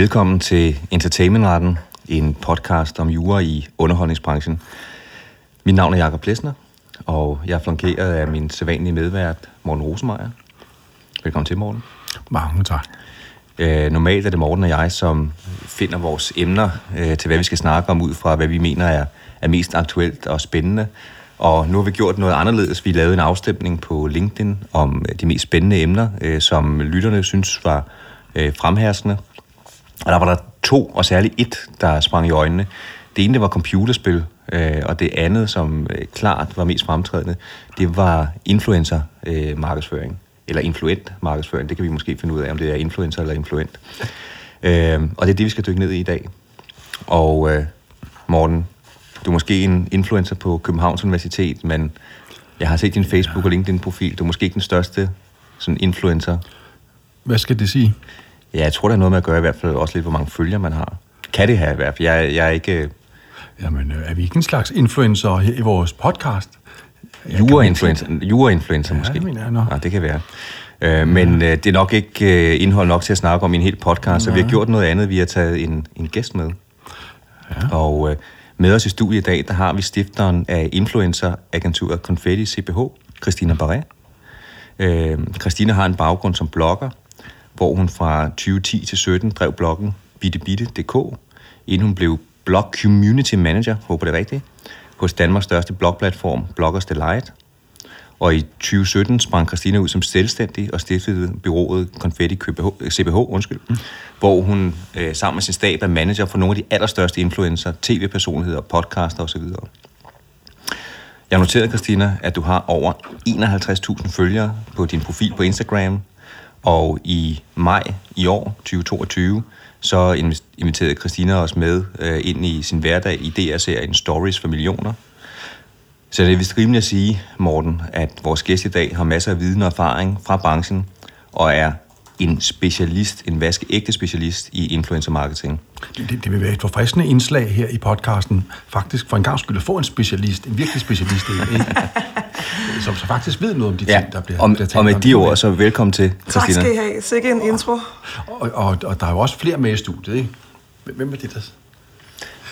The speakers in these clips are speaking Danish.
Velkommen til Entertainmentretten, en podcast om jura i underholdningsbranchen. Mit navn er Jakob Plesner, og jeg er flankeret af min sædvanlige medvært, Morten Rosemeier. Velkommen til, Morten. Mange tak. Øh, normalt er det Morten og jeg, som finder vores emner øh, til, hvad vi skal snakke om, ud fra hvad vi mener er, er mest aktuelt og spændende. Og nu har vi gjort noget anderledes. Vi lavede en afstemning på LinkedIn om øh, de mest spændende emner, øh, som lytterne synes var øh, fremherskende. Og der var der to, og særligt et, der sprang i øjnene. Det ene, det var computerspil, øh, og det andet, som øh, klart var mest fremtrædende, det var influencer-markedsføring. Øh, eller influent markedsføring. Det kan vi måske finde ud af, om det er influencer eller influent. Øh, og det er det, vi skal dykke ned i i dag. Og øh, Morten, du er måske en influencer på Københavns Universitet, men jeg har set din Facebook og LinkedIn-profil. Du er måske ikke den største sådan influencer. Hvad skal det sige? Ja, jeg tror, der er noget med at gøre i hvert fald også lidt, hvor mange følgere man har. Kan det have i hvert fald? Jeg, jeg er ikke... øh, Jamen, øh, er vi ikke en slags influencer her i vores podcast? Jura-influencer, jura-influencer Ja, måske. det mener jeg nok. Ja, det kan være. Øh, men øh, det er nok ikke øh, indhold nok til at snakke om i en hel podcast, så vi har gjort noget andet. Vi har taget en, en gæst med. Ja. Og øh, med os i studiet i dag, der har vi stifteren af influencer-agenturet Confetti CPH, Christina Barret. Øh, Christina har en baggrund som blogger, hvor hun fra 2010 til 17 drev bloggen bittebitte.dk, inden hun blev blog community manager, håber det er rigtigt, hos Danmarks største blogplatform, Bloggers Delight. Og i 2017 sprang Christina ud som selvstændig og stiftede byrådet Confetti CPH, øh, CBH, undskyld, mm. hvor hun øh, sammen med sin stab er manager for nogle af de allerstørste influencer, tv-personligheder, podcaster osv. Jeg noterede, Christina, at du har over 51.000 følgere på din profil på Instagram, og i maj i år, 2022, så inviterede Christina os med øh, ind i sin hverdag i DR-serien Stories for Millioner. Så det er vist rimeligt at sige, Morten, at vores gæst i dag har masser af viden og erfaring fra branchen, og er en specialist, en vaskeægte specialist i influencer marketing. Det, det, det vil være et forfriskende indslag her i podcasten. Faktisk for en gang skyld at få en specialist, en virkelig specialist, ikke? som så faktisk ved noget om de ting, der bliver, og, bliver talt og med om. de ord, så velkommen til, Tak Christina. skal I have. Sikke en intro. Og, og, og der er jo også flere med i studiet, ikke? Hvem er det, der...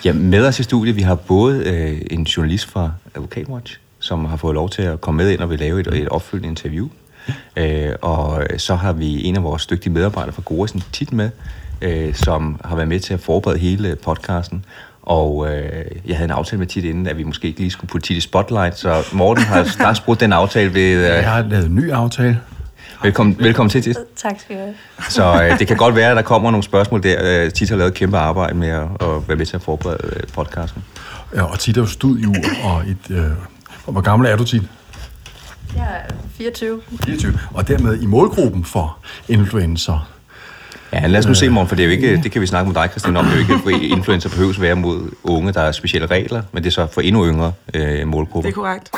Ja, med os i studiet, vi har både øh, en journalist fra Advokatwatch, som har fået lov til at komme med ind og vil lave et, et opfølgende interview. Øh, og så har vi en af vores dygtige medarbejdere fra Goresen tit med, øh, som har været med til at forberede hele podcasten. Og øh, jeg havde en aftale med tit inden, at vi måske ikke lige skulle putte tit i spotlight, så Morten har straks brugt den aftale ved... Øh, Jeg har lavet en ny aftale. velkommen, velkommen til, Tit. Tak skal du have. Så øh, det kan godt være, at der kommer nogle spørgsmål der. Øh, Tit har lavet et kæmpe arbejde med at, at være med til at forberede øh, podcasten. Ja, og tit er jo studiejur, og et... Øh, og hvor gammel er du tit? Jeg er 24. 24. Og dermed i målgruppen for influencer. Ja, lad os nu se, Morten, for det, er jo ikke, det kan vi snakke med dig, Christian, om. Det er jo ikke, for influencer behøves at være mod unge, der er specielle regler, men det er så for endnu yngre øh, målgrupper. Det er korrekt.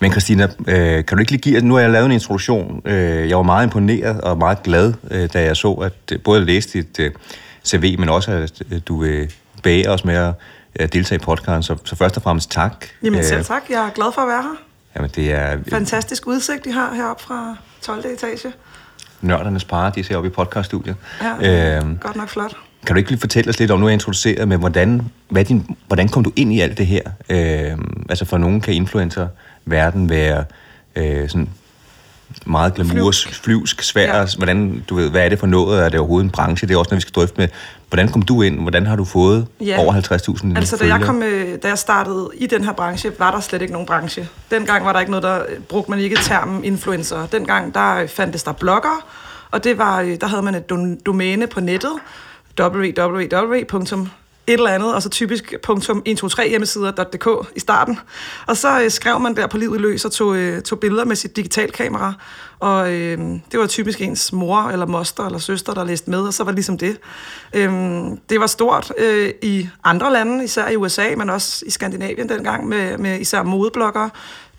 Men Christina, øh, kan du ikke lige give, nu har jeg lavet en introduktion. Øh, jeg var meget imponeret og meget glad, øh, da jeg så, at øh, både læste dit øh, CV, men også at øh, du øh, bærer os med at øh, deltage i podcasten. Så, så først og fremmest tak. Jamen selv tak. Jeg er glad for at være her. Jamen, det er Fantastisk udsigt, I har heroppe fra 12. etage. nørdernes paradis heroppe i podcaststudiet. Ja, Øh, godt nok flot. Kan du ikke lige fortælle os lidt om, nu er jeg introduceret med, hvordan, hvad din, hvordan kom du ind i alt det her? Øh, altså for nogen kan influencer verden være øh, sådan meget glamoursk, flyvsk, svær. Ja. Hvordan, du ved, hvad er det for noget? Er det overhovedet en branche? Det er også noget, vi skal drøfte med. Hvordan kom du ind? Hvordan har du fået Ja. over 50.000 Altså, da jeg, kom, øh, da jeg startede i den her branche, var der slet ikke nogen branche. Dengang var der ikke noget, der øh, brugte man ikke termen influencer. Dengang der øh, fandtes der blogger, og det var, der havde man et domæne på nettet, www et eller andet, og så typisk punktum .123 hjemmesider.dk i starten. Og så øh, skrev man der på livet løs og tog, øh, tog billeder med sit digitalkamera. Og øh, det var typisk ens mor eller moster eller søster, der læste med, og så var det ligesom det. Øh, det var stort øh, i andre lande, især i USA, men også i Skandinavien dengang, med, med især modebloggere.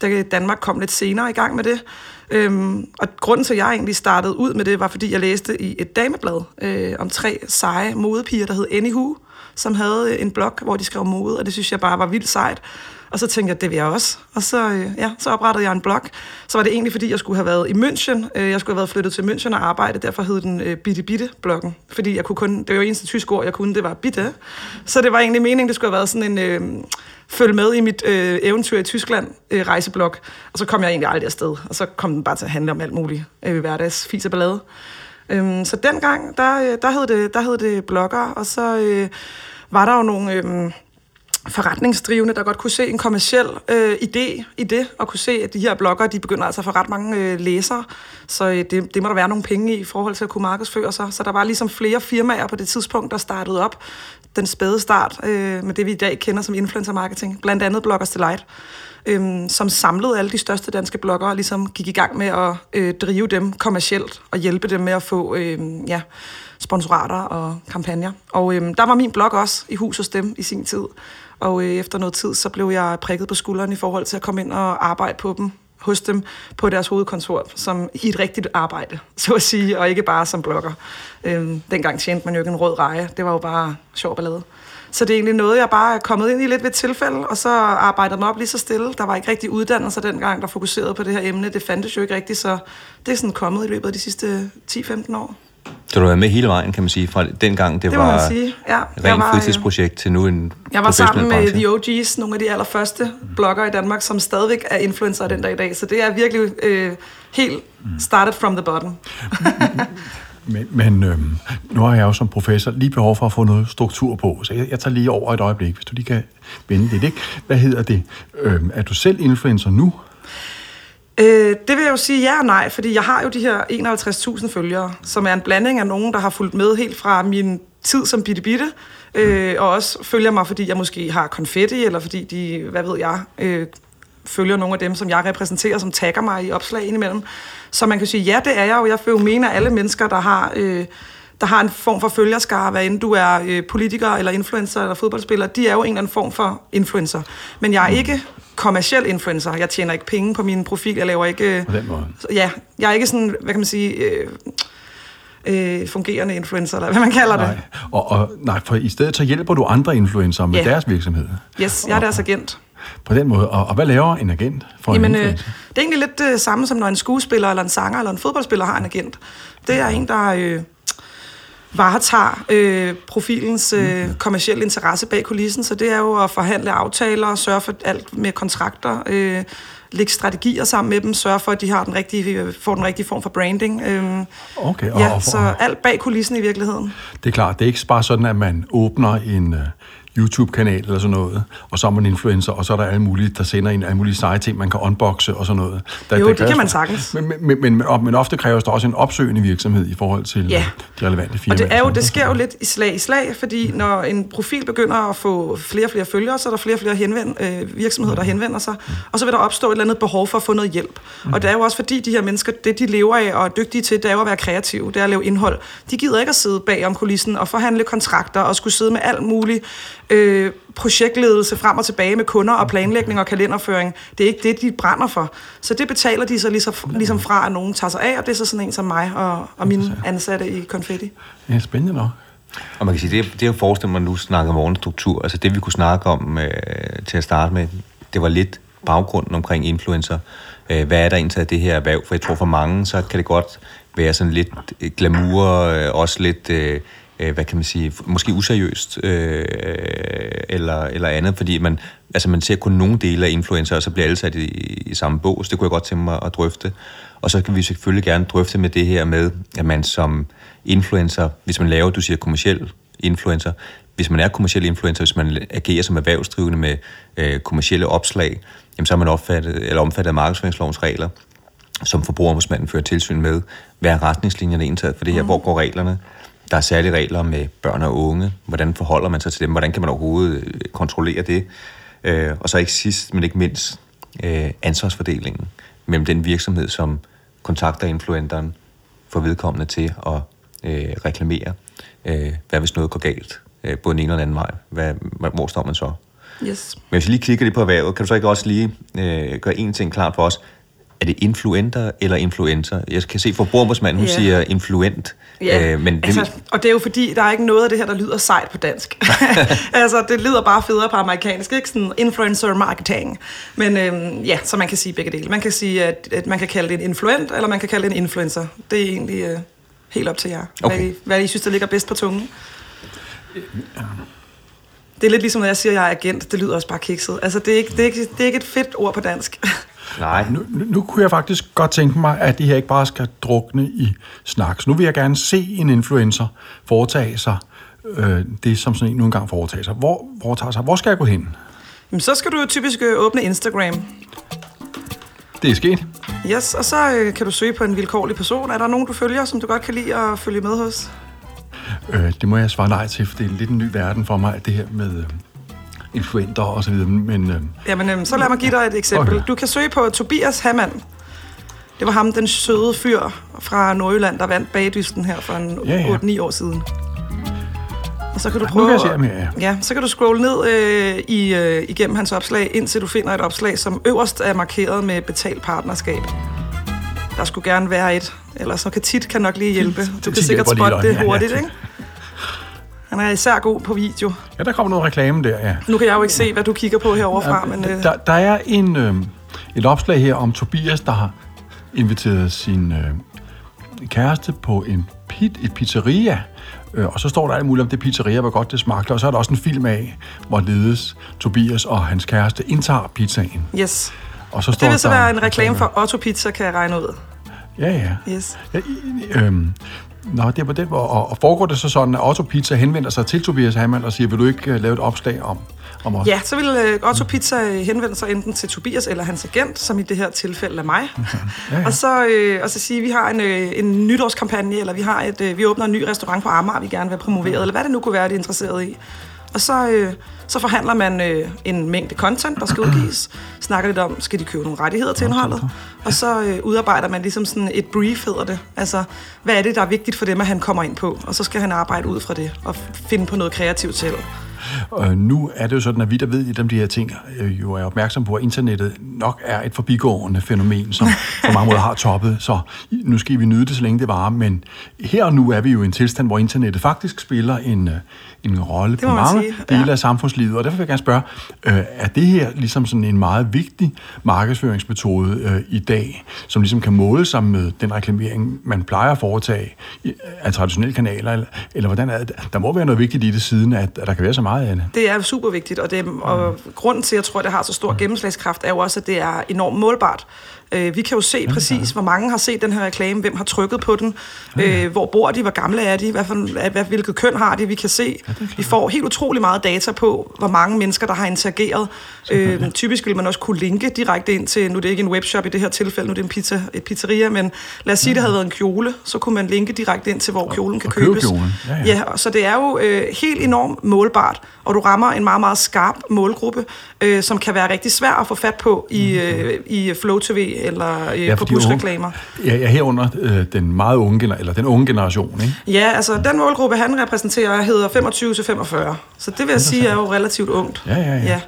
Da Danmark kom lidt senere i gang med det. Øhm, og grunden til, at jeg egentlig startede ud med det, var fordi jeg læste i et dameblad øh, om tre seje modepiger, der hed Anywho, som havde øh, en blog, hvor de skrev mode, og det synes jeg bare var vildt sejt. Og så tænkte jeg, det vil jeg også. Og så, øh, ja, så oprettede jeg en blog. Så var det egentlig, fordi jeg skulle have været i München. Øh, jeg skulle have været flyttet til München og arbejde. Derfor hed den øh, Bitte Bitte-bloggen. Fordi jeg kunne kun, det var jo eneste tysk ord, jeg kunne, det var bitte. Så det var egentlig meningen, det skulle have været sådan en... Øh, følge med i mit øh, eventyr i Tyskland øh, rejseblog. Og så kom jeg egentlig aldrig afsted. Og så kom den bare til at handle om alt muligt øh, hverdags fis og ballade. Øhm, så dengang, der, øh, der, hed det, der hed det blogger, og så øh, var der jo nogle... Øh, forretningsdrivende, der godt kunne se en kommersiel øh, idé i det, og kunne se, at de her blogger, de begynder altså at få ret mange øh, læsere, så øh, det, det må der være nogle penge i i forhold til at kunne markedsføre sig. Så der var ligesom flere firmaer på det tidspunkt, der startede op den spæde start øh, med det, vi i dag kender som influencer marketing, blandt andet Bloggers Delight, øh, som samlede alle de største danske bloggere, og ligesom gik i gang med at øh, drive dem kommercielt og hjælpe dem med at få øh, ja, sponsorater og kampagner. Og øh, der var min blog også i hus hos dem i sin tid. Og øh, efter noget tid, så blev jeg prikket på skulderen i forhold til at komme ind og arbejde på dem hos dem på deres hovedkontor, som i et rigtigt arbejde, så at sige, og ikke bare som blogger. Øhm, dengang tjente man jo ikke en rød reje, det var jo bare sjov ballade. Så det er egentlig noget, jeg bare er kommet ind i lidt ved et tilfælde, og så arbejdede mig op lige så stille. Der var ikke rigtig uddannelser dengang, der fokuserede på det her emne. Det fandtes jo ikke rigtigt, så det er sådan kommet i løbet af de sidste 10-15 år. Så du har været med hele vejen, kan man sige, fra dengang det, Det var sige, ja. rent var, øh, fritidsprojekt til nu en Jeg var sammen med branche. The OG's, nogle af de allerførste blogger i Danmark, som stadigvæk er influencer den dag i dag. Så det er virkelig øh, helt started from the bottom. Men, men øhm, nu har jeg jo som professor lige behov for at få noget struktur på, så jeg, jeg tager lige over et øjeblik, hvis du lige kan vende lidt. Ikke? Hvad hedder det? Øhm, er du selv influencer nu? Øh, det vil jeg jo sige ja og nej, fordi jeg har jo de her 51.000 følgere, som er en blanding af nogen, der har fulgt med helt fra min tid som bitte bitte, øh, og også følger mig, fordi jeg måske har konfetti, eller fordi de, hvad ved jeg, øh, følger nogle af dem, som jeg repræsenterer, som tagger mig i opslag indimellem. Så man kan sige, ja, det er jeg jo. Jeg vil jo mene, at alle mennesker, der har... Øh, der har en form for følgerskare, hvad enten du er øh, politiker, eller influencer, eller fodboldspiller, de er jo en eller anden form for influencer. Men jeg er ikke kommersiel influencer. Jeg tjener ikke penge på min profil. Jeg laver ikke... øh, På den måde. Ja, jeg er ikke sådan, hvad kan man sige, øh, øh, fungerende influencer, eller hvad man kalder det. Nej. Og, og, nej, for i stedet så hjælper du andre influencer med Ja. deres virksomhed. Yes, jeg er deres agent. På den måde. Og, og hvad laver en agent for Jamen, en øh, influencer? det er egentlig lidt det samme, som når en skuespiller, eller en sanger, eller en fodboldspiller har en agent. Det er en, der øh, varetager øh, profilens øh, kommersielle interesse bag kulissen, så det er jo at forhandle aftaler, sørge for alt med kontrakter, øh, lægge strategier sammen med dem, sørge for, at de har den rigtige, øh, får den rigtige form for branding. Øh, Okay, og, ja, og, så alt bag kulissen i virkeligheden. Det er klart, det er ikke bare sådan, at man åbner en uh, YouTube-kanal eller sådan noget, og så er man influencer, og så er der alle mulige, der sender en alle mulige seje ting, man kan unboxe og sådan noget. Der, Jo, der det kan man sagtens. Men, men, men, men, men ofte kræves der også en opsøgende virksomhed i forhold til Ja. ja. de relevante firmaer. Og det, er jo, det sker jo lidt i slag i slag, fordi når en profil begynder at få flere og flere følgere, så er der flere og flere henvend, øh, virksomheder, der henvender sig, og så vil der opstå et eller andet behov for at få noget hjælp. Og det er jo også fordi, de her mennesker, det de lever af og er dygtige til, det er jo at være kreative, det er at lave indhold. De gider ikke at sidde bag om kulissen og forhandle kontrakter og skulle sidde med alt muligt øh, projektledelse frem og tilbage med kunder og planlægning og kalenderføring. Det er ikke det, de brænder for. Så det betaler de så ligesom, ligesom fra, at nogen tager sig af, og det er så sådan en som mig og, og mine ansatte i Confetti. Ja, spændende nok. Og man kan sige, det, det er jo forestillet mig nu snakker om morgenstruktur. Altså det, vi kunne snakke om øh, til at starte med, det var lidt baggrunden omkring influencer. Øh, hvad er der egentlig af det her erhverv? For jeg tror for mange, så kan det godt være sådan lidt glamour, øh, også lidt, øh, øh, hvad kan man sige, måske useriøst øh, eller, eller andet, fordi man, altså man ser kun nogle dele af influencer, og så bliver alle sat i, i samme bås. Det kunne jeg godt tænke mig at drøfte. Og så kan vi selvfølgelig gerne drøfte med det her med, at man som influencer, hvis man laver, du siger kommersiel influencer, hvis man er kommersiel influencer, hvis man agerer som erhvervsdrivende med øh, kommersielle opslag, jamen så er man opfattet, eller omfattet af markedsføringslovens regler, som forbrugerombudsmanden fører tilsyn med. Hvad er retningslinjerne indtaget for det her? Hvor går reglerne? Der er særlige regler med børn og unge. Hvordan forholder man sig til dem? Hvordan kan man overhovedet øh, kontrollere det? Øh, og så ikke sidst, men ikke mindst, øh, ansvarsfordelingen mellem den virksomhed, som kontakter influenteren, får vedkommende til at øh, reklamere. Øh, hvad hvis noget går galt? Øh, både den ene og den anden vej. Hvad, hvor står man så? Yes. Men hvis vi lige kigger lidt på erhvervet, kan du så ikke også lige øh, gøre en ting klart for os? Er det influenter eller influencer? Jeg kan se, for forbrugerombudsmanden, hun Ja. siger influent. Ja, øh, men det, altså, og det er jo fordi, der er ikke noget af det her, der lyder sejt på dansk. altså, det lyder bare federe på amerikansk, ikke? Sådan influencer marketing. Men øhm, ja, så man kan sige begge dele. Man kan sige, at, at man kan kalde det en influent, eller man kan kalde det en influencer. Det er egentlig øh, helt op til jer, Okay. hvad, I, hvad I synes, der ligger bedst på tungen. Det er lidt ligesom, når jeg siger, at jeg er agent. Det lyder også bare kikset. Altså, det er ikke, det er ikke, det er ikke et fedt ord på dansk. Nej, Nu, nu, nu kunne jeg faktisk godt tænke mig, at det her ikke bare skal drukne i snak. Så nu vil jeg gerne se en influencer foretage sig øh, det, som sådan en nu engang foretager sig. Hvor, foretager sig. Hvor skal jeg gå hen? Jamen, så skal du jo typisk øh, åbne Instagram. Det er sket. Yes, og så øh, kan du søge på en vilkårlig person. Er der nogen, du følger, som du godt kan lide at følge med hos? Øh, det må jeg svare nej til, for det er lidt en ny verden for mig, det her med øh, influenter og så videre. Men øh, Jamen, øhm, så lad mig give dig et eksempel. Okay. Du kan søge på Tobias Hammann. Det var ham, den søde fyr fra Nordjylland, der vandt bagdysten her for en Ja, ja. 8-9 år siden. Og så kan du nu prøve... kan jeg se her, ja. ja, så kan du scrolle ned øh, i, øh, igennem hans opslag, indtil du finder et opslag, som øverst er markeret med betalt partnerskab. Der skulle gerne være et, ellers så kan tit kan nok lige hjælpe. Du kan sikkert spotte det Ja, ja. hurtigt, ikke? Han er især god på video. ja, der kommer noget reklame der, ja. Nu kan jeg jo ikke se, hvad du kigger på herovre fra, men... Øh, Der, der er en, øh, et opslag her om Tobias, der har inviteret sin øh, kæreste på en pit, et pizzeria. Øh, og så står der alt muligt om det pizzeria, hvor godt det smagte. Og så er der også en film af, hvor ledes Tobias og hans kæreste indtager pizzaen. yes. Og så står Det vil så der være en reklame for Otto Pizza, kan jeg regne ud. Ja, ja. Yes. ja øhm, Nå, det er på den måde. Og, og foregår det så sådan, at Otto Pizza henvender sig til Tobias Hammann og siger, vil du ikke uh, lave et opslag om, om os? Ja, så vil øh, Otto Pizza øh, henvende sig enten til Tobias eller hans agent, som i det her tilfælde er mig. ja. Og, så, øh, og så sige, vi har en, øh, en nytårskampagne, eller vi, har et, øh, vi åbner en ny restaurant på Amager, vi gerne vil have promoveret, eller hvad det nu kunne være, de er interesseret i. Og så, øh, så forhandler man øh, en mængde content, der skal udgives. Snakker lidt om, skal de købe nogle rettigheder til indholdet? Og så øh, udarbejder man ligesom sådan et brief, hedder det. Altså, hvad er det, der er vigtigt for dem, at han kommer ind på? Og så skal han arbejde ud fra det og finde på noget kreativt selv. Og nu er det jo sådan, at vi, der ved lidt om de her ting, øh, jo er opmærksom på, at internettet nok er et forbigående fænomen, som på mange måder har toppet. Så nu skal vi nyde det, så længe det varer. Men her og nu er vi jo i en tilstand, hvor internettet faktisk spiller en, øh, en rolle på mange sige, dele ja. af samfundslivet. Og derfor vil jeg gerne spørge, øh, er det her ligesom sådan en meget vigtig markedsføringsmetode øh, i dag, som ligesom kan måle sig med den reklamering, man plejer at foretage af traditionelle kanaler? Eller, eller hvordan er det? Der må være noget vigtigt i det siden, at, at der kan være så meget af det. Det er super vigtigt, og, det, og grunden til, at jeg tror, at det har så stor gennemslagskraft, er jo også, at det er enormt målbart. Øh, vi kan jo se præcis, hvor mange har set den her reklame, hvem har trykket på den, øh, hvor bor de, hvor gamle er de, hvad for, hvad, hvilket køn har de. Vi kan se, vi får helt utrolig meget data på, hvor mange mennesker, der har interageret. Øh, typisk vil man også kunne linke direkte ind til, nu er det ikke en webshop i det her tilfælde, nu er det en pizza, et pizzeria, men lad os sige, det havde været en kjole, så kunne man linke direkte ind til, hvor kjolen kan og købe købes. kjolen. Ja, ja. ja, og så det er jo øh, helt enormt målbart, og du rammer en meget, meget skarp målgruppe, øh, som kan være rigtig svær at få fat på i, øh, i Flow TV eller øh, ja, på busreklamer. Unge, ja, ja, herunder øh, den meget unge, gener- eller den unge generation, ikke? Ja, altså den målgruppe, han repræsenterer, hedder 25-45. Så det vil jeg sige er jo relativt ungt. Ja, ja, ja.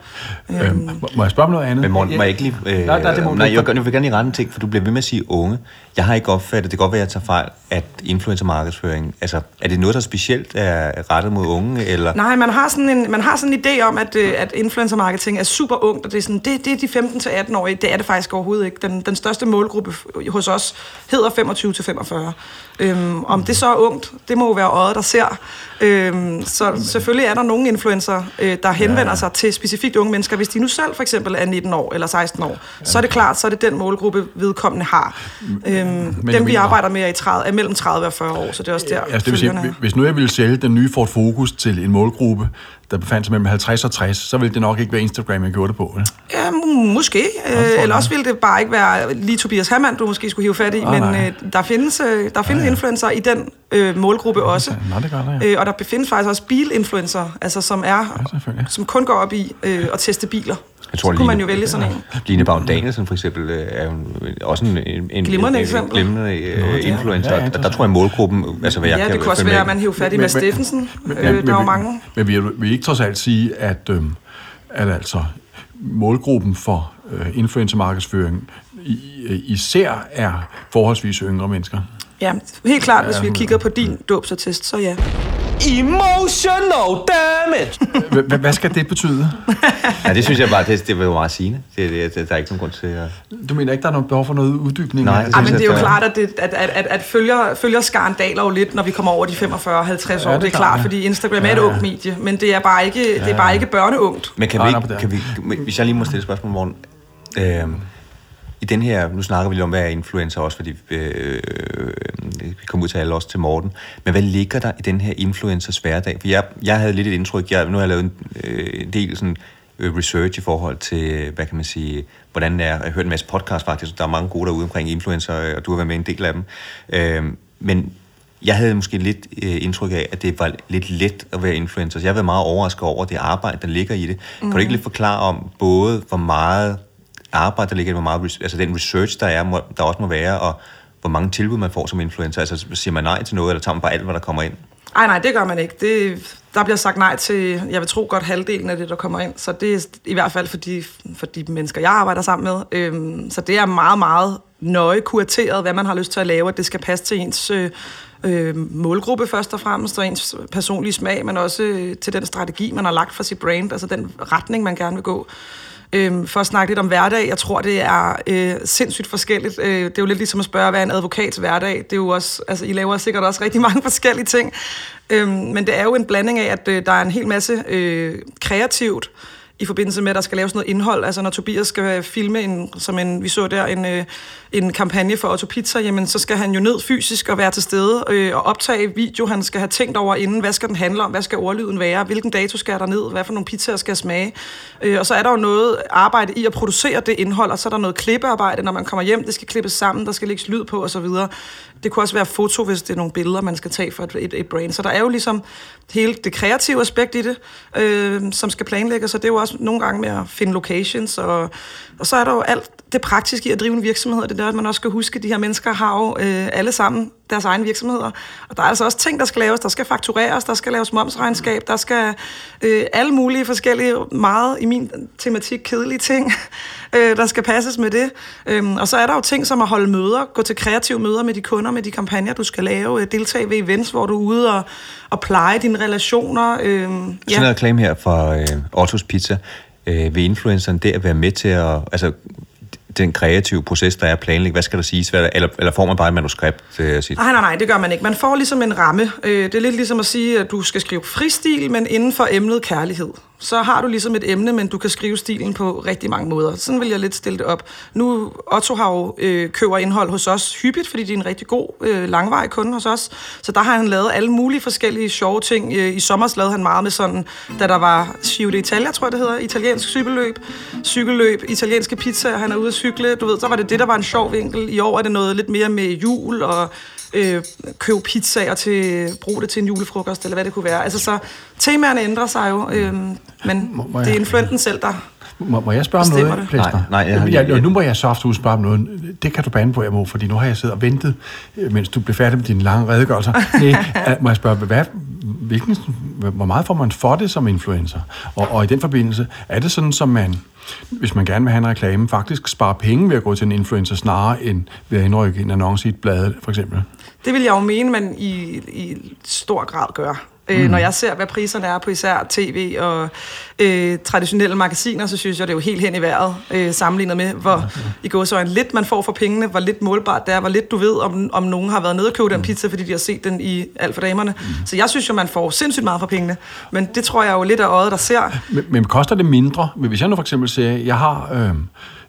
ja. Øhm, må- må jeg spørge om noget andet? Men Morten, må jeg ikke lige... Øh, Nej, nej, det må du nej, jeg, jeg vil gerne lige rette en ting, for du bliver ved med at sige unge. Jeg har ikke opfattet, det kan godt være, at jeg tager fejl, at influencer-markedsføring, altså, er det noget, der specielt er rettet mod unge, eller... Nej, man har sådan en, man har sådan en idé om, at, øh, at influencer marketing er super ungt, og det er, sådan, det, det er de 15-18-årige. Det er det faktisk overhovedet ikke. Den, den største målgruppe hos os hedder 25-45. Øhm, om det så er ungt, det må jo være øjet, der ser. Øhm, så selvfølgelig er der nogle influencer, øh, der henvender ja. sig til specifikt unge mennesker. Hvis de nu selv for eksempel er 19 år eller 16 år, så er det klart, så er det den målgruppe, vedkommende har. Øhm, dem vi arbejder med er, i 30, er mellem 30 og 40 år, så det er også der, Altså, det vil sige, hvis nu jeg ville sælge den nye Ford Focus til en målgruppe, der befandt sig mellem 50 og 60, så ville det nok ikke være Instagram, jeg gjorde det på. Ikke? Ja, m- måske. Øh, eller også ville det bare ikke være lige Tobias Hammann, du måske skulle hive fat i, Ah, men nej. øh, der findes, øh, der findes influencer i den øh, målgruppe også. Nå, det gør der, ja. Øh, og der befindes faktisk også bilinfluencer, altså som er, selvfølgelig. som kun går op i øh, at teste biler. Jeg tror, så kunne man Line- jo vælge sådan en. Line Baum Danielsen for eksempel øh, er jo også en, en, en Glimrende en. En glimrende øh, influencer. Ja, der tror jeg målgruppen, altså hvad jeg Ja, kan det kunne også være, med at man hiver fat i Men- Mads men- Steffensen. Men, Øh, der er jo vi- mange. Men vi vil ikke trods alt sige, at, øhm, at altså målgruppen for øh, influencer-markedsføring i, især er forholdsvis yngre mennesker. Ja, helt klart, hvis vi kigger på din dåbsattest, så ja. Emotional damage! Hvad skal det betyde? Ja, det synes jeg bare, det, det var jo meget sigende. Det, det, det, der er ikke nogen grund til at... Du mener ikke, der er noget behov for noget uddybning? Nej, Altså, Ej, men det er jo klart, at, det, at, at, at, at følger, følger skaren daler jo lidt, når vi kommer over de 45-50 år. det er det er klart, klart, ja. fordi Instagram er Ja, et ja. ungt medie, men det er bare ikke, det er bare ikke børneungt. Men kan vi, ikke, er- kan vi, hvis jeg lige må stille et spørgsmål, morgen. Øhm, I den her, nu snakker vi lidt om, hvad er influencer også, fordi øh, vi kommer ud til alle også til Morten. Men hvad ligger der i den her influencers hverdag? For jeg, jeg havde lidt et indtryk, jeg, nu har jeg lavet en, øh, en del sådan, øh, research i forhold til, hvad kan man sige, hvordan det er. Jeg har hørt en masse podcast faktisk, der er mange gode derude omkring influencer, øh, og du har været med en del af dem. Øh, men jeg havde måske lidt øh, indtryk af, at det var lidt let at være influencer. Så jeg været meget overrasket over det arbejde, der ligger i det. Mm. Kan du ikke lidt forklare om både, hvor meget arbejde, der ligger i, hvor meget, altså den research, der er, må, der også må være, og hvor mange tilbud man får som influencer? Altså siger man nej til noget, eller tager man bare alt, hvad der kommer ind? Nej, nej, det gør man ikke. Det, der bliver sagt nej til, jeg vil tro, godt halvdelen af det, der kommer ind. Så det er i hvert fald for de, for de mennesker, jeg arbejder sammen med. Øhm, så det er meget, meget nøje kurateret, hvad man har lyst til at lave, at det skal passe til ens øh, øh, målgruppe først og fremmest, og ens personlige smag, men også øh, til den strategi, man har lagt for sit brand, altså den retning, man gerne vil gå. Øhm, for at snakke lidt om hverdag, jeg tror, det er øh, sindssygt forskelligt. Øh, det er jo lidt ligesom at spørge, hvad er en advokats hverdag? Det er jo også, altså, I laver sikkert også rigtig mange forskellige ting. Øh, men det er jo en blanding af, at øh, der er en hel masse øh, kreativt, i forbindelse med, at der skal laves noget indhold. Altså når Tobias skal filme, en, som en, vi så der, en, øh, en kampagne for Otto Pizza, jamen så skal han jo ned fysisk og være til stede øh, og optage video. Han skal have tænkt over inden, hvad skal den handle om, hvad skal ordlyden være, hvilken dato skal der ned, hvad for nogle pizzaer skal jeg smage. Øh, og så er der jo noget arbejde i at producere det indhold, og så er der noget klippearbejde, når man kommer hjem, det skal klippes sammen, der skal lægges lyd på osv. Det kunne også være foto, hvis det er nogle billeder, man skal tage for et, et, et brand. Så der er jo ligesom hele det kreative aspekt i det, øh, som skal planlægges, og det er jo også nogle gange med at finde locations, og, og så er der jo alt det praktiske i at drive en virksomhed, det er at man også skal huske, at de her mennesker har jo øh, alle sammen deres egne virksomheder, og der er altså også ting, der skal laves, der skal faktureres, der skal laves momsregnskab, der skal øh, alle mulige forskellige, meget i min tematik kedelige ting, øh, der skal passes med det. Øhm, og så er der jo ting som at holde møder, gå til kreative møder med de kunder, med de kampagner, du skal lave, øh, deltage ved events, hvor du er ude og, og pleje dine relationer. Øh, Sådan en reklame her fra øh, Ottos Pizza. Øh, vil influenceren der være med til at... Altså, den kreative proces, der er at planlægge, hvad skal der siges? Hvad, eller, eller får man bare et manuskript? Øh, sit? Nej, nej, nej, det gør man ikke. Man får ligesom en ramme. Øh, Det er lidt ligesom at sige, at du skal skrive fristil, men inden for emnet kærlighed. Så har du ligesom et emne, men du kan skrive stilen på rigtig mange måder. Sådan vil jeg lidt stille det op. Nu, Otto har jo øh, køber indhold hos os hyppigt, fordi det er en rigtig god øh, langvarig kunde hos os. Så der har han lavet alle mulige forskellige sjove ting. Øh, I sommer lavede han meget med sådan, da der var Giro d'Italia, tror jeg det hedder, italiensk cykelløb, cykelløb, italienske pizzaer, han er ude at cykle. Du ved, så var det det, der var en sjov vinkel. I år er det noget lidt mere med jul og øh, købe pizzaer til, bruge det til en julefrokost, eller hvad det kunne være. Altså så, temaerne ændrer sig jo, øh, men det er influenten selv, der... Må, må jeg spørge om Bestemmer noget, det? Plesner? Nej, nej, jeg har jeg, nu må jeg så ofte spørge om noget. Det kan du bande på, jeg må, fordi nu har jeg siddet og ventet, øh, mens du blev færdig med dine lange redegørelser. Nej, må jeg spørge, hvad, hvilken, hvor meget får man for det som influencer? Og, og i den forbindelse, er det sådan, som man, hvis man gerne vil have en reklame, faktisk sparer penge ved at gå til en influencer, snarere end ved at indrykke en annonce i et blad, for eksempel? Det vil jeg jo mene, man i, i stor grad gør. Øh, Når jeg ser, hvad priserne er på især tv og øh, traditionelle magasiner, så synes jeg, det er jo helt hen i vejret, øh, sammenlignet med, hvor i går så en lidt man får for pengene, hvor lidt målbart det er, hvor lidt du ved, om, om nogen har været nede og købe den pizza, fordi de har set den i alt for damerne. Så jeg synes jo, man får sindssygt meget for pengene. Men det tror jeg jo lidt af øjet, der ser. Men, men koster det mindre? Hvis jeg nu for eksempel siger, jeg har øh,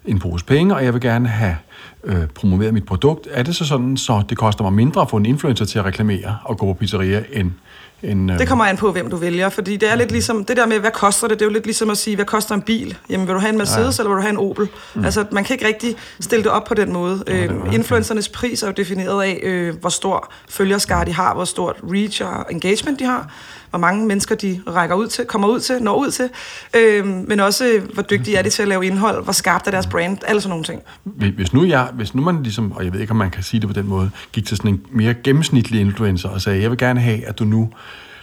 en pose penge, og jeg vil gerne have øh, promoveret mit produkt, er det så sådan, så det koster mig mindre at få en influencer til at reklamere og gå på pizzeria, end... end øh, Det kommer an på, hvem du vælger, fordi det er lidt ligesom, det der med, hvad koster det, det er jo lidt ligesom at sige, hvad koster en bil? Jamen, vil du have en Mercedes, ja. eller vil du have en Opel? Mm. Altså, man kan ikke rigtig stille det op på den måde. Øh, influencernes pris er jo defineret af, øh, hvor stor følgerskare de har, hvor stort reach og engagement de har, hvor mange mennesker de rækker ud til, kommer ud til, når ud til, øh, men også, hvor dygtige er de til at lave indhold, hvor skarpt er deres brand, alle sådan nogle ting. Hvis nu, jeg, hvis nu man ligesom, og jeg ved ikke, om man kan sige det på den måde, gik til sådan en mere gennemsnitlig influencer og sagde, jeg vil gerne have, at du nu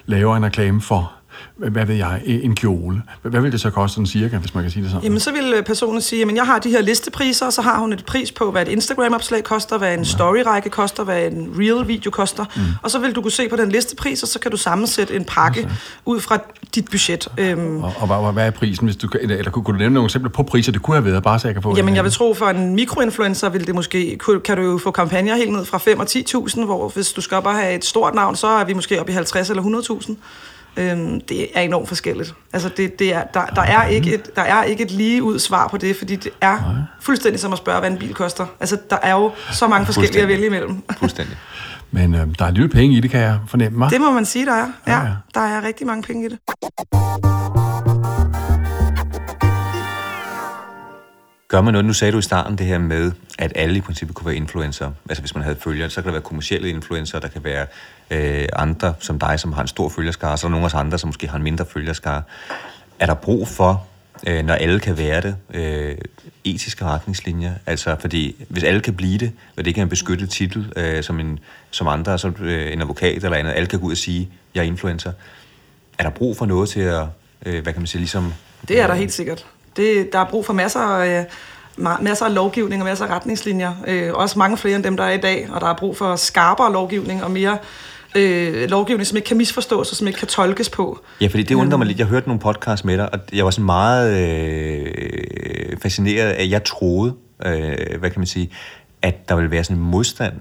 laver en reklame for hvad ved jeg, en kjole. Hvad vil det så koste sådan cirka, hvis man kan sige det sådan? Jamen, så vil øh, personen sige, at jeg har de her listepriser, og så har hun et pris på, hvad et Instagram-opslag koster, hvad en story-række koster, hvad en reel-video koster. Mm. Og så vil du kunne se på den listepris, og så kan du sammensætte en pakke okay. ud fra dit budget. Øhm, og, og, og, hvad er prisen? Hvis du, eller, eller kunne, kunne du nævne nogle eksempler på priser, det kunne have været, bare så jeg kan få Jamen, jeg vil tro, for en mikroinfluencer vil det måske, kan du jo få kampagner helt ned fra 5 og 10.000, hvor hvis du skal og have et stort navn, så er vi måske op i 50 eller 100.000. Øhm, det er enormt forskelligt. Altså, det, det er, der, der, er ikke et, der er ikke et lige ud svar på det, fordi det er fuldstændig som at spørge, hvad en bil koster. Altså, der er jo så mange forskellige at vælge imellem. Fuldstændig. Men øh, der er lidt penge i det, kan jeg fornemme mig. Det må man sige, der er. Ja, ja, ja. der er rigtig mange penge i det. Gør man noget? Nu sagde du i starten det her med, at alle i princippet kunne være influencer. Altså hvis man havde følgere, så kan der være kommersielle influencer, der kan være øh, andre som dig, som har en stor følgerskare, så er der nogle af os andre, som måske har en mindre følgerskare. Er der brug for, øh, når alle kan være det, øh, etiske retningslinjer? Altså fordi hvis alle kan blive det, og det ikke er en beskyttet titel, øh, som, en, som andre, som øh, en advokat eller andet, alle kan gå ud og sige, jeg er influencer. Er der brug for noget til at, øh, hvad kan man sige, ligesom... Det er der helt sikkert. Det, der er brug for masser af, masser af lovgivning og masser af retningslinjer. Øh, også mange flere end dem, der er i dag. Og der er brug for skarpere lovgivning og mere øh, lovgivning, som ikke kan misforstås og som ikke kan tolkes på. Ja, fordi det undrer mig lidt. Jeg hørte nogle podcasts med dig, og jeg var sådan meget øh, fascineret af, jeg troede, øh, hvad kan man sige, at der ville være sådan en modstand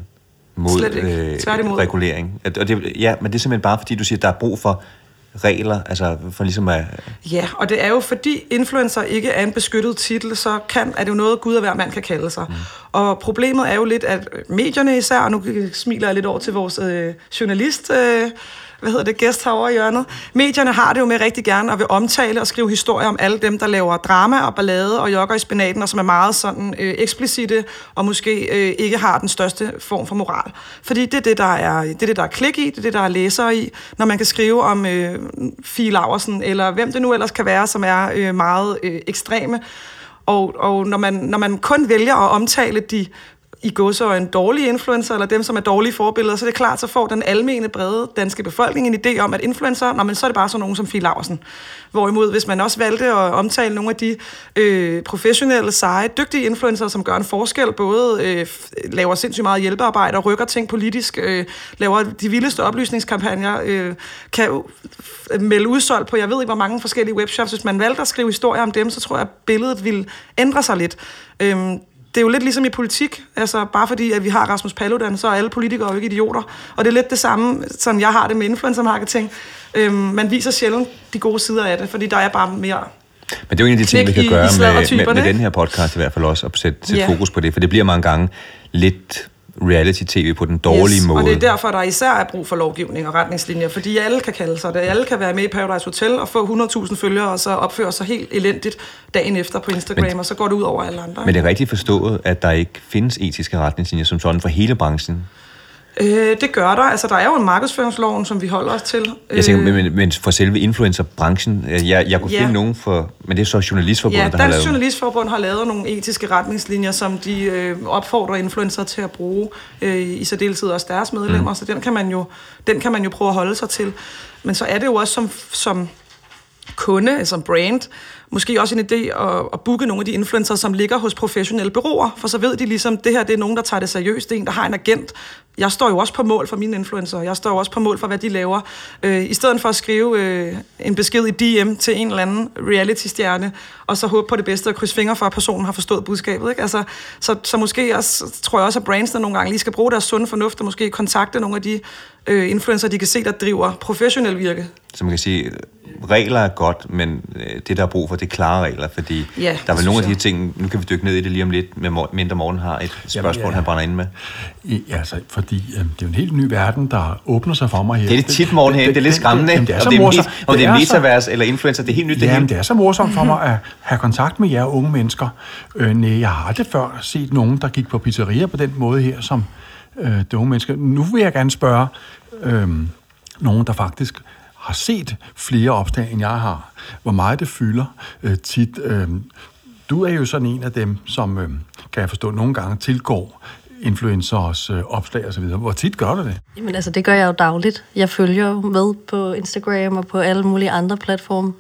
mod øh, regulering. Og det, ja, men det er simpelthen bare fordi, du siger, at der er brug for regler, altså for ligesom at... Ja, og det er jo fordi influencer ikke er en beskyttet titel, så kan, er det jo noget, Gud og hver mand kan kalde sig. Mm. Og problemet er jo lidt, at medierne især, og nu smiler jeg lidt over til vores øh, journalist... Øh, hvad hedder det, gæst herovre i hjørnet. Medierne har det jo med rigtig gerne at vil omtale og skrive historier om alle dem, der laver drama og ballade og jogger i spinaten, og som er meget sådan øh, eksplicite og måske øh, ikke har den største form for moral. Fordi det er det, der er, det er, det, der er klik i, det er det, der er læsere i, når man kan skrive om øh, Fie Laversen, eller hvem det nu ellers kan være, som er øh, meget øh, ekstreme. Og, og når, man, når man kun vælger at omtale de i godser en dårlig influencer, eller dem, som er dårlige forbilleder, så er det klart, så får den almene brede danske befolkning en idé om, at influencer, nå, men så er det bare sådan nogen som Fie Laversen. Hvorimod, hvis man også valgte at omtale nogle af de øh, professionelle, seje, dygtige influencer, som gør en forskel, både øh, laver sindssygt meget hjælpearbejde og rykker ting politisk, øh, laver de vildeste oplysningskampagner, øh, kan melde udsolgt på, jeg ved ikke, hvor mange forskellige webshops. Hvis man valgte at skrive historier om dem, så tror jeg, at billedet ville ændre sig lidt. Øhm, det er jo lidt ligesom i politik. Altså, bare fordi, at vi har Rasmus Paludan, så er alle politikere jo ikke idioter. Og det er lidt det samme, som jeg har det med influencer marketing. Øhm, man viser sjældent de gode sider af det, fordi der er bare mere men det er jo en af de ting, vi kan gøre med, med, med den her podcast i hvert fald også, at sætte, sætte yeah. fokus på det, for det bliver mange gange lidt reality-tv på den dårlige yes, måde. og det er derfor, der især er brug for lovgivning og retningslinjer, fordi alle kan kalde sig det. Alle kan være med i Paradise Hotel og få 100.000 følgere, og så opføre sig helt elendigt dagen efter på Instagram, men, og så går det ud over alle andre. Men det er rigtigt forstået, at der ikke findes etiske retningslinjer som sådan for hele branchen? Øh, det gør der. Altså, der er jo en markedsføringsloven, som vi holder os til. Jeg tænker, men, men for selve influencerbranchen, øh, jeg, jeg kunne ja. finde nogen for, men det er så Journalistforbundet, ja, der har lavet Journalistforbund har lavet nogle etiske retningslinjer, som de øh, opfordrer influencer til at bruge, øh, i særdeleshed også deres medlemmer, mm. så den kan, man jo, den kan man jo prøve at holde sig til. Men så er det jo også som, som kunde, som brand, måske også en idé at, at booke nogle af de influencer, som ligger hos professionelle byråer, for så ved de ligesom, det her det er nogen, der tager det seriøst. Det er en, der har en agent. Jeg står jo også på mål for mine influencer. Jeg står jo også på mål for, hvad de laver. Øh, I stedet for at skrive øh, en besked i DM til en eller anden reality-stjerne, og så håbe på det bedste og krydse fingre for, at personen har forstået budskabet. Ikke? Altså, så, så måske også, tror jeg også, at brandsene nogle gange lige skal bruge deres sunde fornuft og måske kontakte nogle af de øh, influencer, de kan se, der driver professionel virke. Så man kan sige, regler er godt, men øh, det, der er brug for, det er klare regler, fordi ja, der er vel nogle af de her ting, nu kan vi dykke ned i det lige om lidt, med mindre morgen har et spørgsmål, Jamen, ja. han brænder ind med. Ja, altså, fordi øh, det er jo en helt ny verden, der åbner sig for mig her. Det er det tit, morgen her, det, det, er lidt skræmmende. Det, det, er så det er, morsom, om det er, det er metavers eller influencer, det er helt nyt. Jamen, det, det er så morsomt for mig at have kontakt med jer unge mennesker. Øh, nej, jeg har aldrig før set nogen, der gik på pizzeria på den måde her, som øh, de unge mennesker. Nu vil jeg gerne spørge øh, nogen, der faktisk har set flere opslag, end jeg har. Hvor meget det fylder øh, tit. Øh, du er jo sådan en af dem, som, øh, kan jeg forstå, nogle gange tilgår influencers øh, opslag osv. Hvor tit gør du det? Jamen altså, det gør jeg jo dagligt. Jeg følger jo med på Instagram og på alle mulige andre platforme.